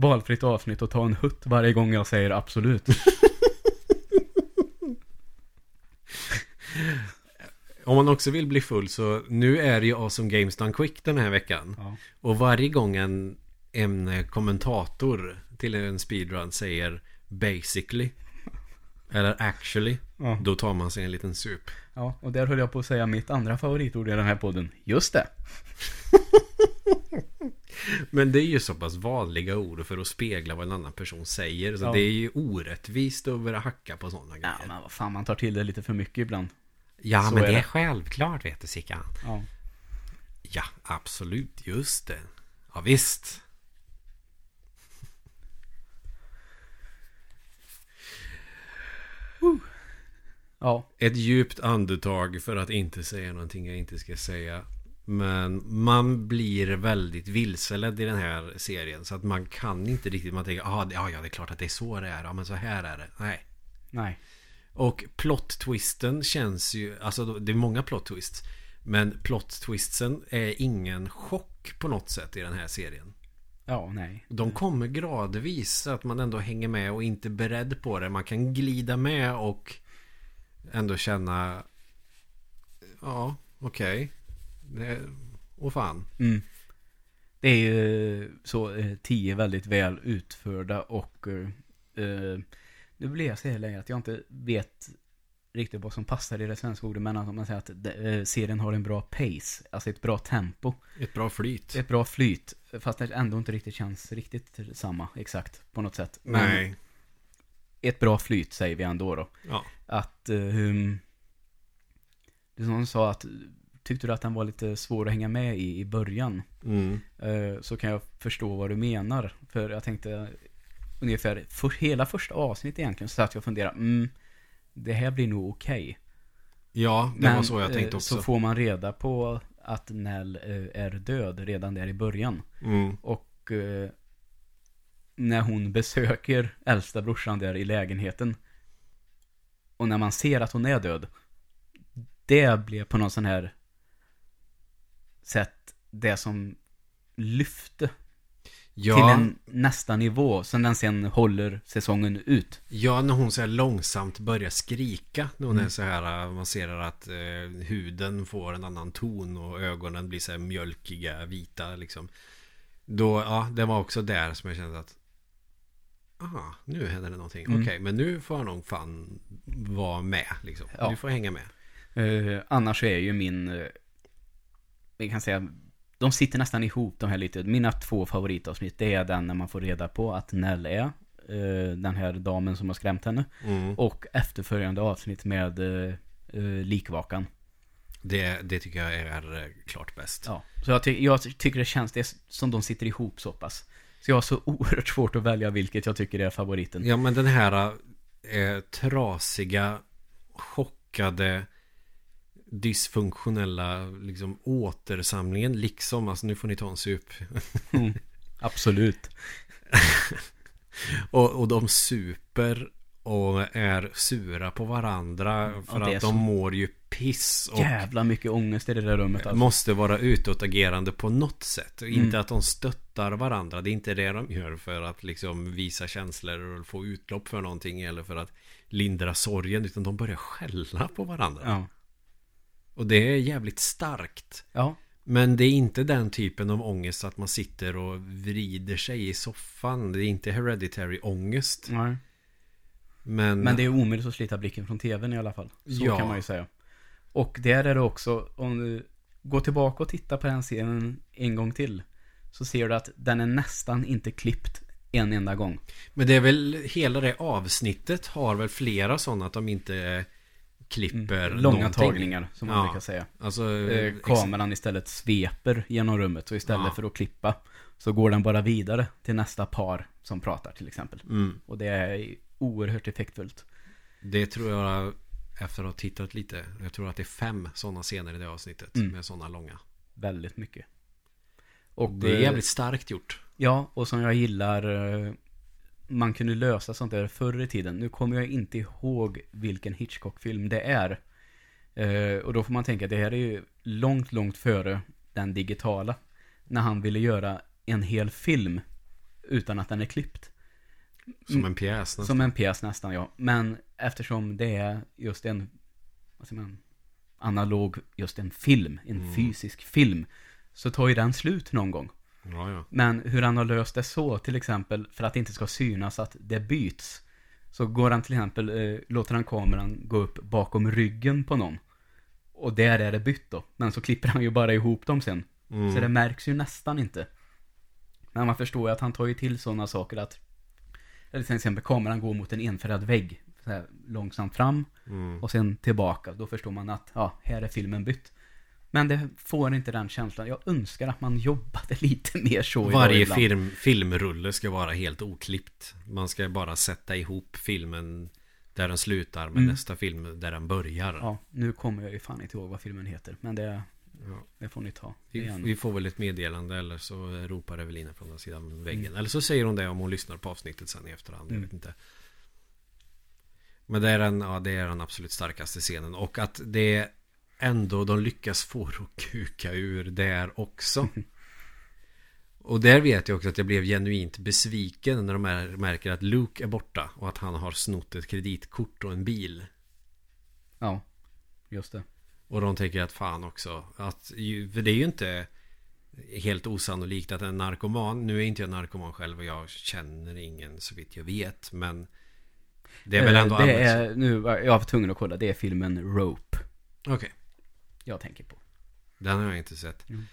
Valfritt avsnitt och ta en hutt varje gång jag säger absolut. Om man också vill bli full så Nu är det ju Awesome Games Done Quick den här veckan. Ja. Och varje gång en En kommentator till en speedrun säger basically eller actually ja. Då tar man sig en liten sup. Ja, och där höll jag på att säga mitt andra favoritord i den här podden. Just det Men det är ju så pass vanliga ord för att spegla vad en annan person säger. Så ja. det är ju orättvist att börja hacka på sådana grejer. Ja, men vad fan, man tar till det lite för mycket ibland. Ja, så men är det är självklart vet du Sickan. Ja. Ja, absolut, just det. Ja, visst. Ja. Ett djupt andetag för att inte säga någonting jag inte ska säga. Men man blir väldigt vilseledd i den här serien. Så att man kan inte riktigt, man tänker ah, ja, ja det är klart att det är så det är. Ja men så här är det. Nej. Nej. Och plot-twisten känns ju, alltså det är många plot-twists. Men plot-twisten är ingen chock på något sätt i den här serien. Ja, nej. De kommer gradvis så att man ändå hänger med och inte är beredd på det. Man kan glida med och ändå känna Ja, okej okay. Och fan mm. Det är ju så eh, tio väldigt väl utförda och eh, Nu blir jag så länge att jag inte vet riktigt vad som passar i det svenska ordet men att man säger att eh, serien har en bra pace, alltså ett bra tempo. Ett bra flyt. Ett bra flyt, fast det ändå inte riktigt känns riktigt samma, exakt, på något sätt. Nej. ett bra flyt säger vi ändå då. Ja. Att, um, det som sa att tyckte du att den var lite svår att hänga med i i början. Mm. Uh, så kan jag förstå vad du menar. För jag tänkte ungefär för hela första avsnittet egentligen så att jag funderade, mm, det här blir nog okej. Okay. Ja, det Men, var så jag tänkte eh, också. Så får man reda på att Nell eh, är död redan där i början. Mm. Och när hon besöker äldsta brorsan där i lägenheten och när man ser att hon är död det blev på någon sån här sätt det som lyfte ja. till en nästa nivå som den sen håller säsongen ut. Ja, när hon så här långsamt börjar skrika. När hon mm. är så här, man ser att eh, huden får en annan ton och ögonen blir så här mjölkiga, vita liksom. Då, ja, det var också där som jag kände att Aha, nu händer det någonting. Mm. Okej, men nu får jag nog fan vara med liksom. Ja. Nu får hänga med. Uh, annars är ju min, uh, vi kan säga, de sitter nästan ihop de här lite. Mina två favoritavsnitt, det är den när man får reda på att Nell är uh, den här damen som har skrämt henne. Mm. Och efterföljande avsnitt med likvakan. Det, det tycker jag är klart bäst. Ja, så jag, ty jag tycker det känns det som de sitter ihop så pass. Så jag har så oerhört svårt att välja vilket jag tycker är favoriten. Ja, men den här eh, trasiga, chockade, dysfunktionella liksom, återsamlingen. Liksom, alltså nu får ni ta en sup. mm, absolut. och, och de super och är sura på varandra för att de mår ju piss. Och Jävla mycket ångest i det där rummet. Alltså. Måste vara utåtagerande på något sätt. Mm. Inte att de stöttar varandra. Det är inte det de gör för att liksom visa känslor och få utlopp för någonting eller för att lindra sorgen. Utan de börjar skälla på varandra. Ja. Och det är jävligt starkt. Ja. Men det är inte den typen av ångest att man sitter och vrider sig i soffan. Det är inte hereditary ångest. Nej. Men, Men det är omöjligt att slita blicken från tvn i alla fall. Så ja. kan man ju säga. Och där är det också, om du går tillbaka och tittar på den serien en gång till. Så ser du att den är nästan inte klippt en enda gång. Men det är väl, hela det avsnittet har väl flera sådana att de inte klipper Mm. Långa någonting. tagningar, som man Ja. brukar säga. Alltså, Eh, ex- kameran istället sveper genom rummet, så istället Ja. för att klippa så går den bara vidare till nästa par som pratar till exempel. mm, Och det är oerhört effektfullt. det tror jag, efter att ha tittat lite, jag tror att det är fem sådana scener i det avsnittet. Mm. Med sådana långa. Väldigt mycket. Och, Det är eh, jävligt starkt gjort. Ja, och som jag gillar eh, Man kunde lösa sånt där förr i tiden. Nu kommer jag inte ihåg vilken Hitchcock-film det är. Eh, Och då får man tänka att det här är ju långt, långt före den digitala. När han ville göra en hel film Utan att den är klippt. Som en pjäs nästan. Som en pjäs nästan, ja. Men eftersom det är just en Vad säger man Analog, just en film En Mm. fysisk film Så tar ju den slut någon gång Ja, ja. men hur han har löst det så, till exempel, för att det inte ska synas att det byts. Så går han till exempel, eh, låter han kameran gå upp bakom ryggen på någon. Och där är det bytt då. Men så klipper han ju bara ihop dem sen. Mm. Så det märks ju nästan inte. Men man förstår ju att han tar ju till sådana saker att, eller till exempel kameran går mot en enfärgad vägg. Så här, långsamt fram Mm. och sen tillbaka. Då förstår man att, ja, här är filmen bytt. Men det får inte den känslan. Jag önskar att man jobbade lite mer så Varje ibland. film, filmrulle ska vara helt oklippt. Man ska bara sätta ihop filmen där den slutar med Mm. nästa film där den börjar. Ja, nu kommer jag ju fan inte ihåg vad filmen heter. Men det, Ja. det får ni ta. Vi, vi får väl ett meddelande eller så ropar Evelina från den sidan väggen. Mm. Eller så säger hon det om hon lyssnar på avsnittet sen i efterhand. Jag Mm. vet inte. Men det är, den, ja, det är den absolut starkaste scenen. Och att det ändå de lyckas få det att kuka ur där också. Och där vet jag också att jag blev genuint besviken när de är- märker att Luke är borta och att han har snott ett kreditkort och en bil. Ja, just det. Och de tänker att fan också att, För det är ju inte Helt osannolikt att en narkoman Nu är inte jag narkoman själv och jag känner ingen så vitt jag vet Men Det är väl Eh, ändå Det är, nu jag var tvungen att kolla. Det är filmen Rope. Okej Jag tänker på. Den har jag inte sett Mm.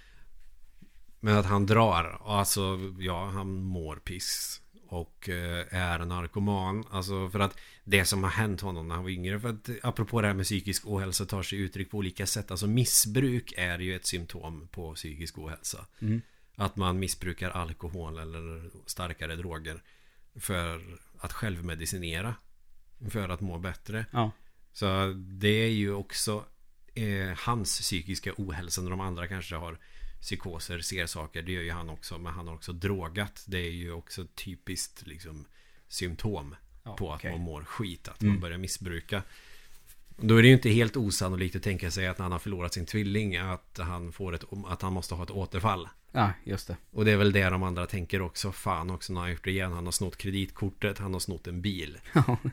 Men att han drar Alltså ja han mår piss Och eh, är en narkoman Alltså för att Det som har hänt honom när han var yngre För att apropå det här med psykisk ohälsa tar sig uttryck på olika sätt Alltså missbruk är ju ett symptom på psykisk ohälsa Mm. Att man missbrukar alkohol eller starkare droger För att självmedicinera För att må bättre Ja, Så det är ju också eh, Hans psykiska ohälsa När de andra kanske har Psykoser, ser saker Det gör ju han också Men han har också drogat. Det är ju också typiskt liksom Symptom Ja, på att man mår skit Att Mm. man börjar missbruka Då är det ju inte helt osannolikt att tänka sig att när han har förlorat sin tvilling Att han får ett Att han måste ha ett återfall ja just det. och det är väl det de andra tänker också. Fan också när han har gjort det igen. Han har snott kreditkortet, han har snott en bil.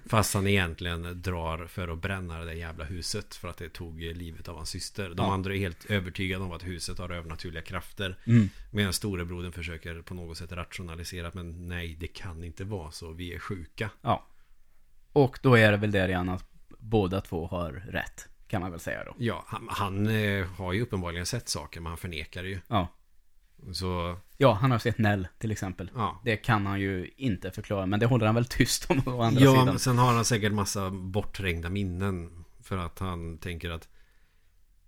Fast han egentligen drar för att bränna det där jävla huset. För att det tog livet av hans syster. De Ja. andra är helt övertygade om att huset har övernaturliga krafter. mm. Medan storebrodern försöker på något sätt rationalisera. Men nej, det kan inte vara så. Vi är sjuka. ja. Och då är det väl där igen att båda två har rätt. Kan man väl säga då. Ja, han, han eh, har ju uppenbarligen sett saker. Men han förnekar det ju. Ja. Så, Ja, han har sett Nell till exempel. ja. Det kan han ju inte förklara, men det håller han väl tyst om å andra Ja, sidan. men sen har han säkert massa bortträngda minnen. För att han tänker att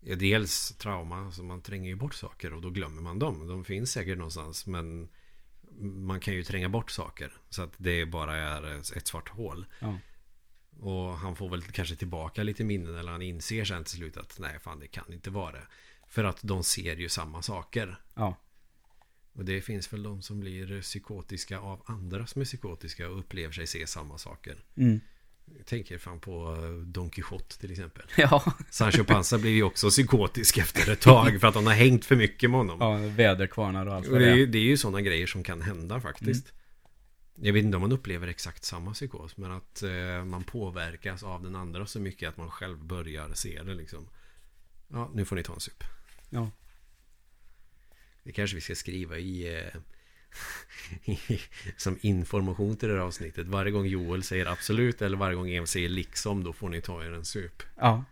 ja, Dels trauma, så man tränger ju bort saker och då glömmer man dem. De finns säkert någonstans men man kan ju tränga bort saker. Så att det bara är ett svart hål. Ja. Och han får väl kanske tillbaka lite minnen eller han inser sen till slut att nej fan det kan inte vara det. För att de ser ju samma saker. Ja. Och det finns väl de som blir psykotiska av andra som är psykotiska och upplever sig se samma saker. Mm. Jag tänker fan på eh, Don Quijote till exempel. Ja. Sancho Panza blir ju också psykotisk efter ett tag för att han har hängt för mycket med honom. ja, väderkvarnar och allt och det, det är ju, är. det är ju sådana grejer som kan hända faktiskt. Jag vet inte om man upplever exakt samma psykos men att eh, man påverkas av den andra så mycket att man själv börjar se det liksom. Ja, nu får ni ta en sup. Ja. Det kanske vi ska skriva i eh, som information till det här avsnittet. Varje gång Joel säger absolut eller varje gång Emil säger liksom då får ni ta er en sup. Ja.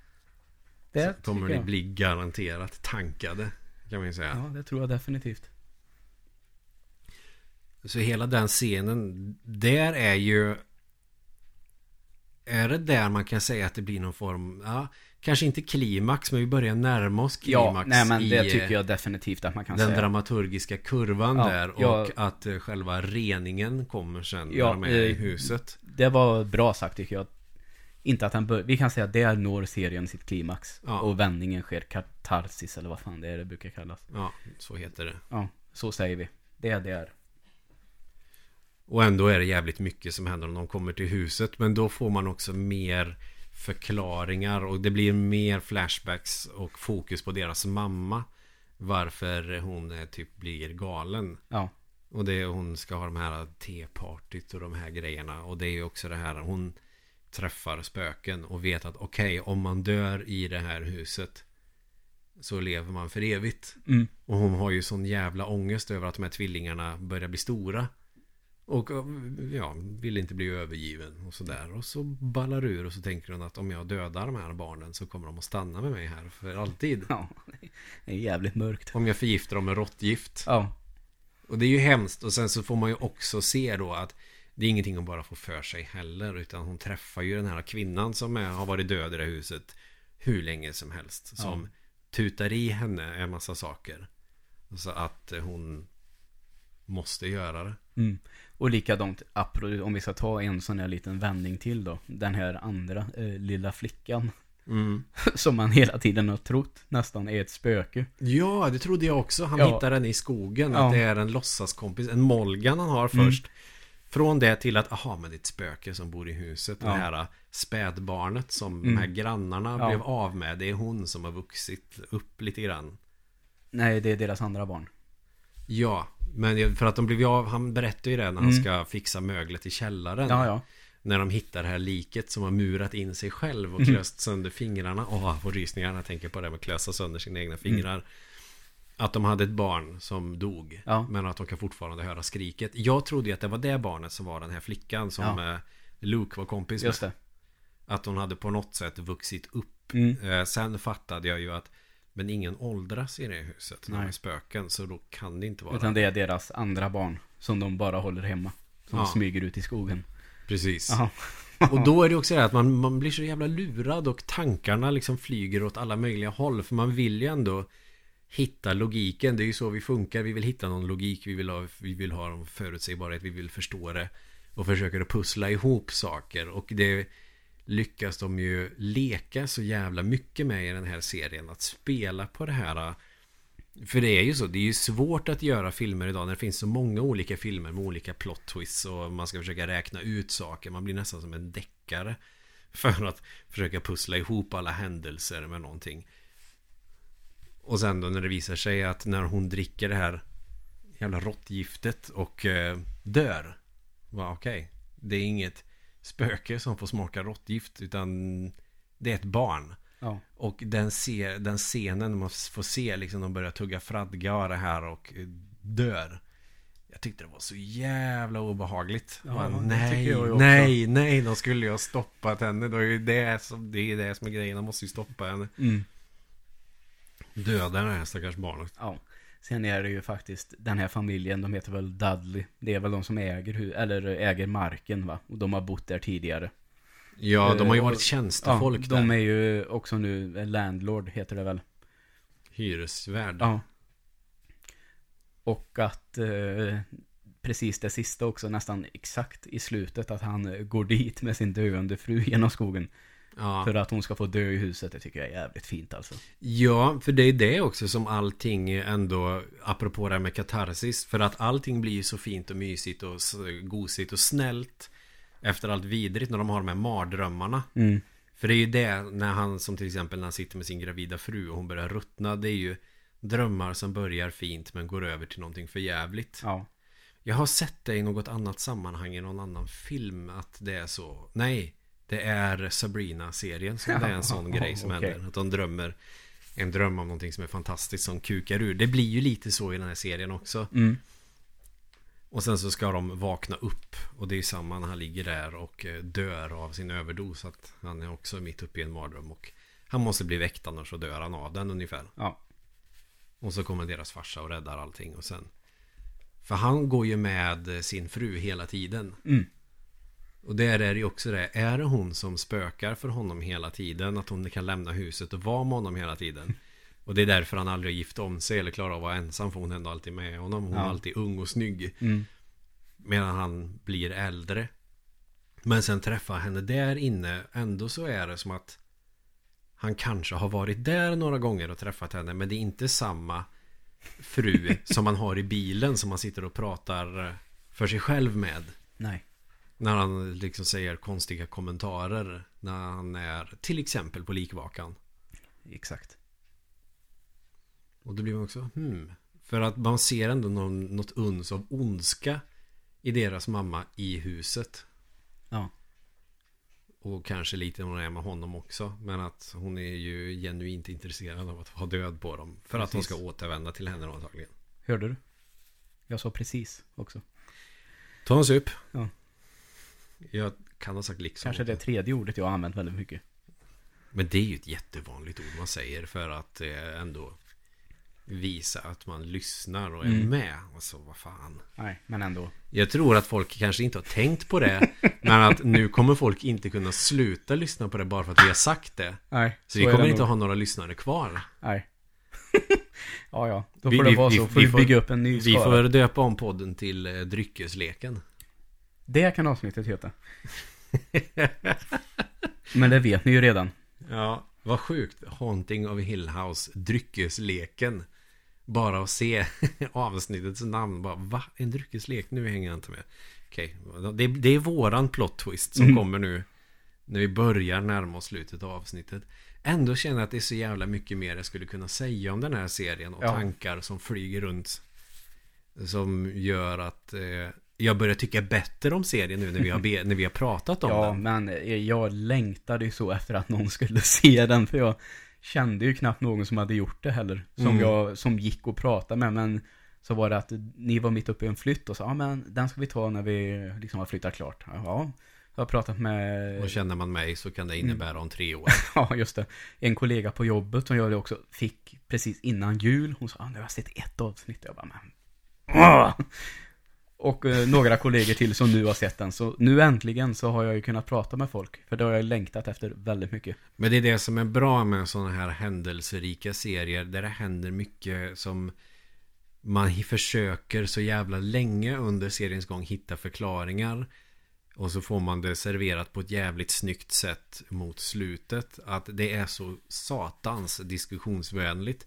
Det Så kommer ni bli garanterat tankade. Kan man ju säga. Ja, det tror jag definitivt. Så hela den scenen. Där är ju. är det där man kan säga att det blir någon form, ja, kanske inte klimax, men vi börjar närma oss klimax Ja, nej men det i, tycker jag definitivt att man kan den säga. dramaturgiska kurvan Ja, där och jag- att eh, själva reningen kommer sen när Ja, de är i eh, huset. Det var bra sagt tycker jag. Inte att han bör... Vi kan säga att där når serien sitt klimax. Ja. Och vändningen sker katarsis eller vad fan det är det brukar kallas. Ja, så heter det. Ja, så säger vi. Det är det. Och ändå är det jävligt mycket som händer när de kommer till huset. Men då får man också mer förklaringar och det blir mer flashbacks och fokus på deras mamma. Varför hon typ blir galen. Ja. Och det hon ska ha de här tepartyt och de här grejerna. Och det är ju också det här hon träffar spöken och vet att okej om man dör i det här huset så lever man för evigt. Mm. Och hon har ju sån jävla ångest över att de här tvillingarna börjar bli stora. Och ja, vill inte bli övergiven och sådär. Och så ballar ur och så tänker hon att om jag dödar de här barnen så kommer de att stanna med mig här för alltid. Ja. Det är jävligt mörkt. Om jag förgiftar dem med råttgift. Ja. Och det är ju hemskt. Och sen så får man ju också se då att det är ingenting hon bara får för sig heller. Utan hon träffar ju den här kvinnan som är, har varit död i det här huset hur länge som helst. Som tutar i henne en massa saker. Så att eh, hon måste göra det. Mm. Och likadant, om vi ska ta en sån här liten vändning till då. Den här andra eh, lilla flickan. Mm. Som man hela tiden har trott nästan är ett spöke. Ja, det trodde jag också. Han Ja. hittar den i skogen. Ja. Att det är en låtsaskompis, en Molgan han har Mm. först. Från det till att, aha, men det är ett spöke som bor i huset. Ja. Det här äh, spädbarnet som Mm. de här grannarna Ja. blev av med. Det är hon som har vuxit upp lite grann. Nej, det är deras andra barn. Ja, men för att de blev ju av, han berättar ju det när han Mm. ska fixa möglet i källaren. Ja, ja. När de hittar det här liket som har murat in sig själv och Mm. klöst sönder fingrarna. Åh, jag får rysningar jag tänker på det med att klösa sönder sina egna fingrar. Att de hade ett barn som dog. Mm. Ja. Men att de kan fortfarande höra skriket. Jag trodde ju att det var det barnet som var den här flickan som Ja. eh, Luke var kompis med. Att hon hade på något sätt vuxit upp. Mm. Eh, sen fattade jag ju att men ingen åldras i det huset. När de Nej. är spöken. Så då kan det inte vara. Utan det är deras andra barn. Som de bara håller hemma. Som Ja. smyger ut i skogen. Precis. Jaha. Och då är det också det att man, man blir så jävla lurad och tankarna liksom flyger åt alla möjliga håll. För man vill ju ändå hitta logiken. Det är ju så vi funkar. Vi vill hitta någon logik. Vi vill ha, vi vill ha förutsägbarhet. Vi vill förstå det. Och försöker att pussla ihop saker. Och det lyckas de ju leka så jävla mycket med i den här serien. Att spela på det här. För det är ju så, det är ju svårt att göra filmer idag när det finns så många olika filmer med olika plot twists och man ska försöka räkna ut saker. Man blir nästan som en deckare för att försöka pussla ihop alla händelser med någonting. Och sen då när det visar sig att när hon dricker det här jävla råttgiftet och eh, dör. Va, okej. Det är inget spöke som får smaka råttgift utan det är ett barn. Ja. Och den, ser, den scenen man får se liksom de börjar tugga fradga och det här och eh, dör. Jag tyckte det var så jävla obehagligt. Ja, Man, det nej, nej, nej, de skulle ju ha stoppat henne. Då är ju det, som, det är det som är grejen. De måste ju stoppa henne. Mm. Döda det här stackars barnet. Ja. Sen är det ju faktiskt den här familjen, de heter väl Dudley. Det är väl de som äger, eller äger marken va? Och de har bott där tidigare. Ja, de har ju Eh, varit tjänstefolk ja, de där. är ju också nu landlord, heter det väl. Hyresvärd. Ja. Och att eh, precis det sista också, nästan exakt i slutet, att han går dit med sin döende fru genom skogen. Ja. För att hon ska få dö i huset, det tycker jag är jävligt fint alltså. Ja, för det är det också som allting ändå, apropå det här med katarsis, för att allting blir ju så fint och mysigt och gosigt och snällt efter allt vidrigt när de har de här mardrömmarna. Mm. För det är ju det när han, som till exempel när han sitter med sin gravida fru och hon börjar ruttna, det är ju drömmar som börjar fint men går över till någonting för jävligt. Ja. Jag har sett det i något annat sammanhang i någon annan film att det är så. Nej, det är Sabrina-serien som det är en sån grej som okej. händer. Att de drömmer en dröm om någonting som är fantastiskt som kukar ur. Det blir ju lite så i den här serien också. Mm. Och sen så ska de vakna upp. Och det är samma när han ligger där och eh, dör av sin överdos. Att han är också mitt uppe i en mardröm. Och han måste bli väckt annars så dör han av den ungefär. Ja. Och så kommer deras farsa och räddar allting och sen För han går ju med sin fru hela tiden Mm. Och där är det ju också det. Är det hon som spökar för honom hela tiden? Att hon kan lämna huset och vara med honom hela tiden? Och det är därför han aldrig har gift om sig eller klarar av att vara ensam. För hon är ändå alltid med honom. Hon Ja. är alltid ung och snygg. Mm. Medan han blir äldre. Men sen träffar henne där inne. Ändå så är det som att han kanske har varit där några gånger och träffat henne. Men det är inte samma fru som man har i bilen som man sitter och pratar för sig själv med. Nej. När han liksom säger konstiga kommentarer. När han är till exempel på likvakan. Exakt. Och då blir man också hmm. För att man ser ändå någon, något uns av ondska i deras mamma i huset. Ja. Och kanske lite när hon är med honom också. Men att hon är ju genuint intresserad av att ha död på dem. För att hon Precis. ska återvända till henne antagligen. Hörde du? Jag sa precis också. Ta en sup. Ja. Jag kan ha sagt liksom. Kanske det tredje ordet jag har använt väldigt mycket. Men det är ju ett jättevanligt ord man säger för att eh, ändå visa att man lyssnar och är Mm. med. Alltså vad fan. Nej, men ändå. Jag tror att folk kanske inte har tänkt på det. men att nu kommer folk inte kunna sluta lyssna på det bara för att vi har sagt det. Nej. Så, vi är kommer det inte nog. ha några lyssnare kvar. Nej. ja, ja. Då Vi- får det vi- vara vi- så. Får vi vi får- bygga upp en ny Vi skara. får döpa om podden till eh, Dryckesleken. Det kan avsnittet heta. Men det vet ni ju redan. Ja, vad sjukt. Haunting of Hill House, Dryckesleken. Bara att se avsnittets namn. Bara, va? En dryckeslek? Nu hänger jag inte med. Okej, det, det är våran plot twist som Mm. kommer nu. När vi börjar närma oss slutet av avsnittet. Ändå känner jag att det är så jävla mycket mer jag skulle kunna säga om den här serien. Och Ja. tankar som flyger runt. Som gör att eh, jag börjar tycka bättre om serien nu när vi har, när vi har pratat om Ja, den. men eh, jag längtade ju så efter att någon skulle se den. För jag kände ju knappt någon som hade gjort det heller. Som Mm. jag, som gick och pratade med. Men så var det att ni var mitt uppe i en flytt och sa, ja men den ska vi ta när vi liksom har flyttat klart. Ja, jag har pratat med... Och känner man mig så kan det innebära om tre år. Ja, just det. En kollega på jobbet som jag det också fick precis innan jul. Hon sa, ah, nu har jag sett ett avsnitt. Jag bara, men... Ah! Och eh, några kollegor till som nu har sett den. Så nu äntligen så har jag ju kunnat prata med folk. För det har jag längtat efter väldigt mycket. Men det är det som är bra med sådana här händelserika serier. Där det händer mycket som man försöker så jävla länge under seriens gång hitta förklaringar. Och så får man det serverat på ett jävligt snyggt sätt mot slutet. Att det är så satans diskussionsvänligt.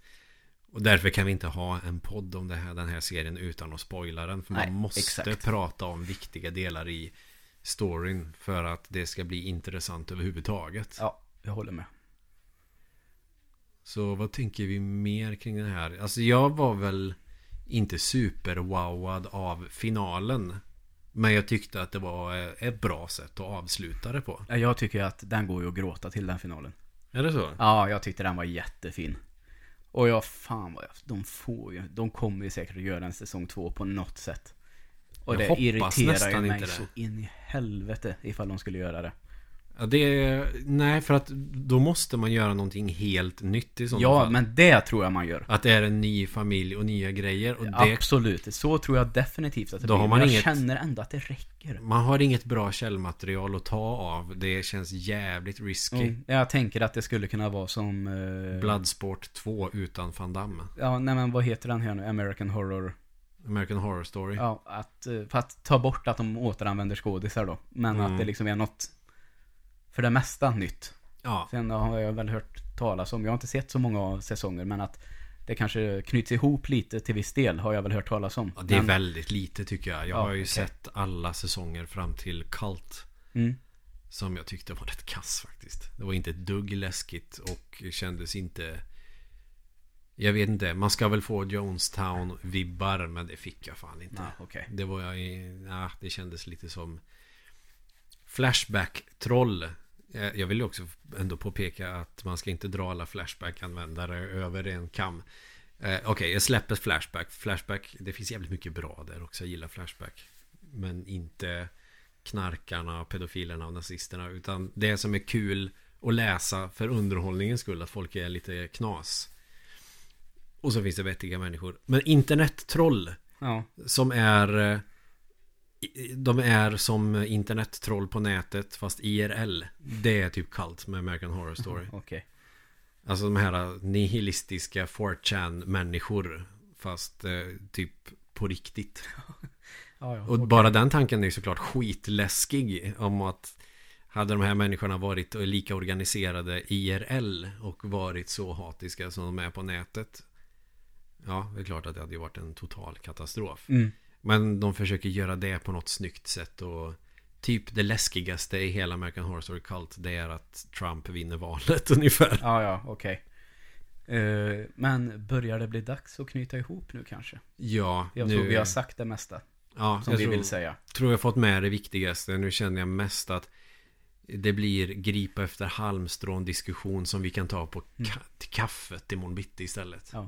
Och därför kan vi inte ha en podd om det här, den här serien utan att spoila den. För Nej, man måste exakt. prata om viktiga delar i storyn för att det ska bli intressant överhuvudtaget. Ja, jag håller med. Så vad tänker vi mer kring den här? Alltså jag var väl inte superwowad av finalen. Men jag tyckte att det var eh, ett bra sätt att avsluta det på. Ja, Jag tycker att den går ju att gråta till den finalen. Är det så? Ja, jag tyckte den var jättefin. Och jag, fan vad jag, de får ju, de kommer ju säkert att göra en säsong två på något sätt. Och Jag det irriterar ju mig det. så in i helvete ifall de skulle göra det. Ja, det nej, för att då måste man göra någonting helt nytt i sådana Ja, fall. men det tror jag man gör. Att det är en ny familj och nya grejer. Och det, Absolut, så tror jag definitivt att det Då blir. har man jag inget- känner ändå att det räcker. man har inget bra källmaterial att ta av. Det känns jävligt risky. Mm, jag tänker att det skulle kunna vara som... eh, Bloodsport 2 utan Van Damme. Ja, nej men vad heter den här nu? American Horror. American Horror Story. Ja, att, eh, för att ta bort att de återanvänder skådisar då. Men Mm. att det liksom är något, för det mesta nytt. Ja. Sen har jag väl hört talas om, jag har inte sett så många säsonger, men att det kanske knyts ihop lite till viss del har jag väl hört talas om. Ja, det är men, väldigt lite tycker jag. Jag Ja, har ju okej. sett alla säsonger fram till Cult. mm, Som jag tyckte var rätt kass faktiskt. Det var inte ett dugg läskigt och kändes inte... Jag vet inte, man ska väl få Jonestown-vibbar men det fick jag fan inte. nej, okej. Det var jag. Ja, det kändes lite som Flashback-troll. Eh, Jag vill också ändå påpeka att man ska inte dra alla Flashback-användare över en kam. Eh, Okej, jag släpper Flashback. Flashback, det finns jävligt mycket bra där också. Jag gillar Flashback. Men inte knarkarna, pedofilerna och nazisterna. Utan det som är kul att läsa för underhållningens skull. Att folk är lite knas. Och så finns det vettiga människor. Men internettroll Ja, som är eh, de är som internettroll på nätet fast IRL. Det är typ kallt med American Horror Story. Okej. Alltså de här nihilistiska 4chan-människor. Fast eh, typ på riktigt. Ja, ja. Och okej. bara den tanken är ju såklart skitläskig. Om att hade de här människorna varit lika organiserade IRL och varit så hatiska som de är på nätet. Ja, det är klart att det hade ju varit en total katastrof. Mm. Men de försöker göra det på något snyggt sätt och typ det läskigaste i hela American Horror Story Cult det är att Trump vinner valet ungefär. Ja, ja, okej. Eh, men börjar det bli dags att knyta ihop nu kanske? Ja, Jag nu, tror vi har sagt det mesta ja, som jag vi tror, vill säga. tror jag fått med det viktigaste. Nu känner jag mest att det blir gripa efter halmstrån diskussion som vi kan ta på ka- till kaffet imorgon bitti istället. Ja.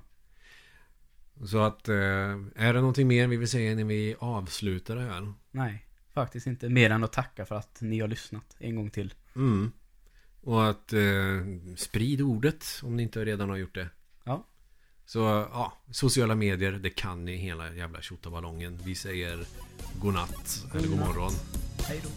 Så att, eh, är det någonting mer vi vill säga innan vi avslutar det här? Nej, faktiskt inte. Mer än att tacka för att ni har lyssnat en gång till. Mm. Och att eh, sprid ordet om ni inte redan har gjort det. Ja. Så ja, sociala medier, det kan ni hela jävla tjottaballongen. Vi säger godnatt eller god Godnatt. morgon. Hej då.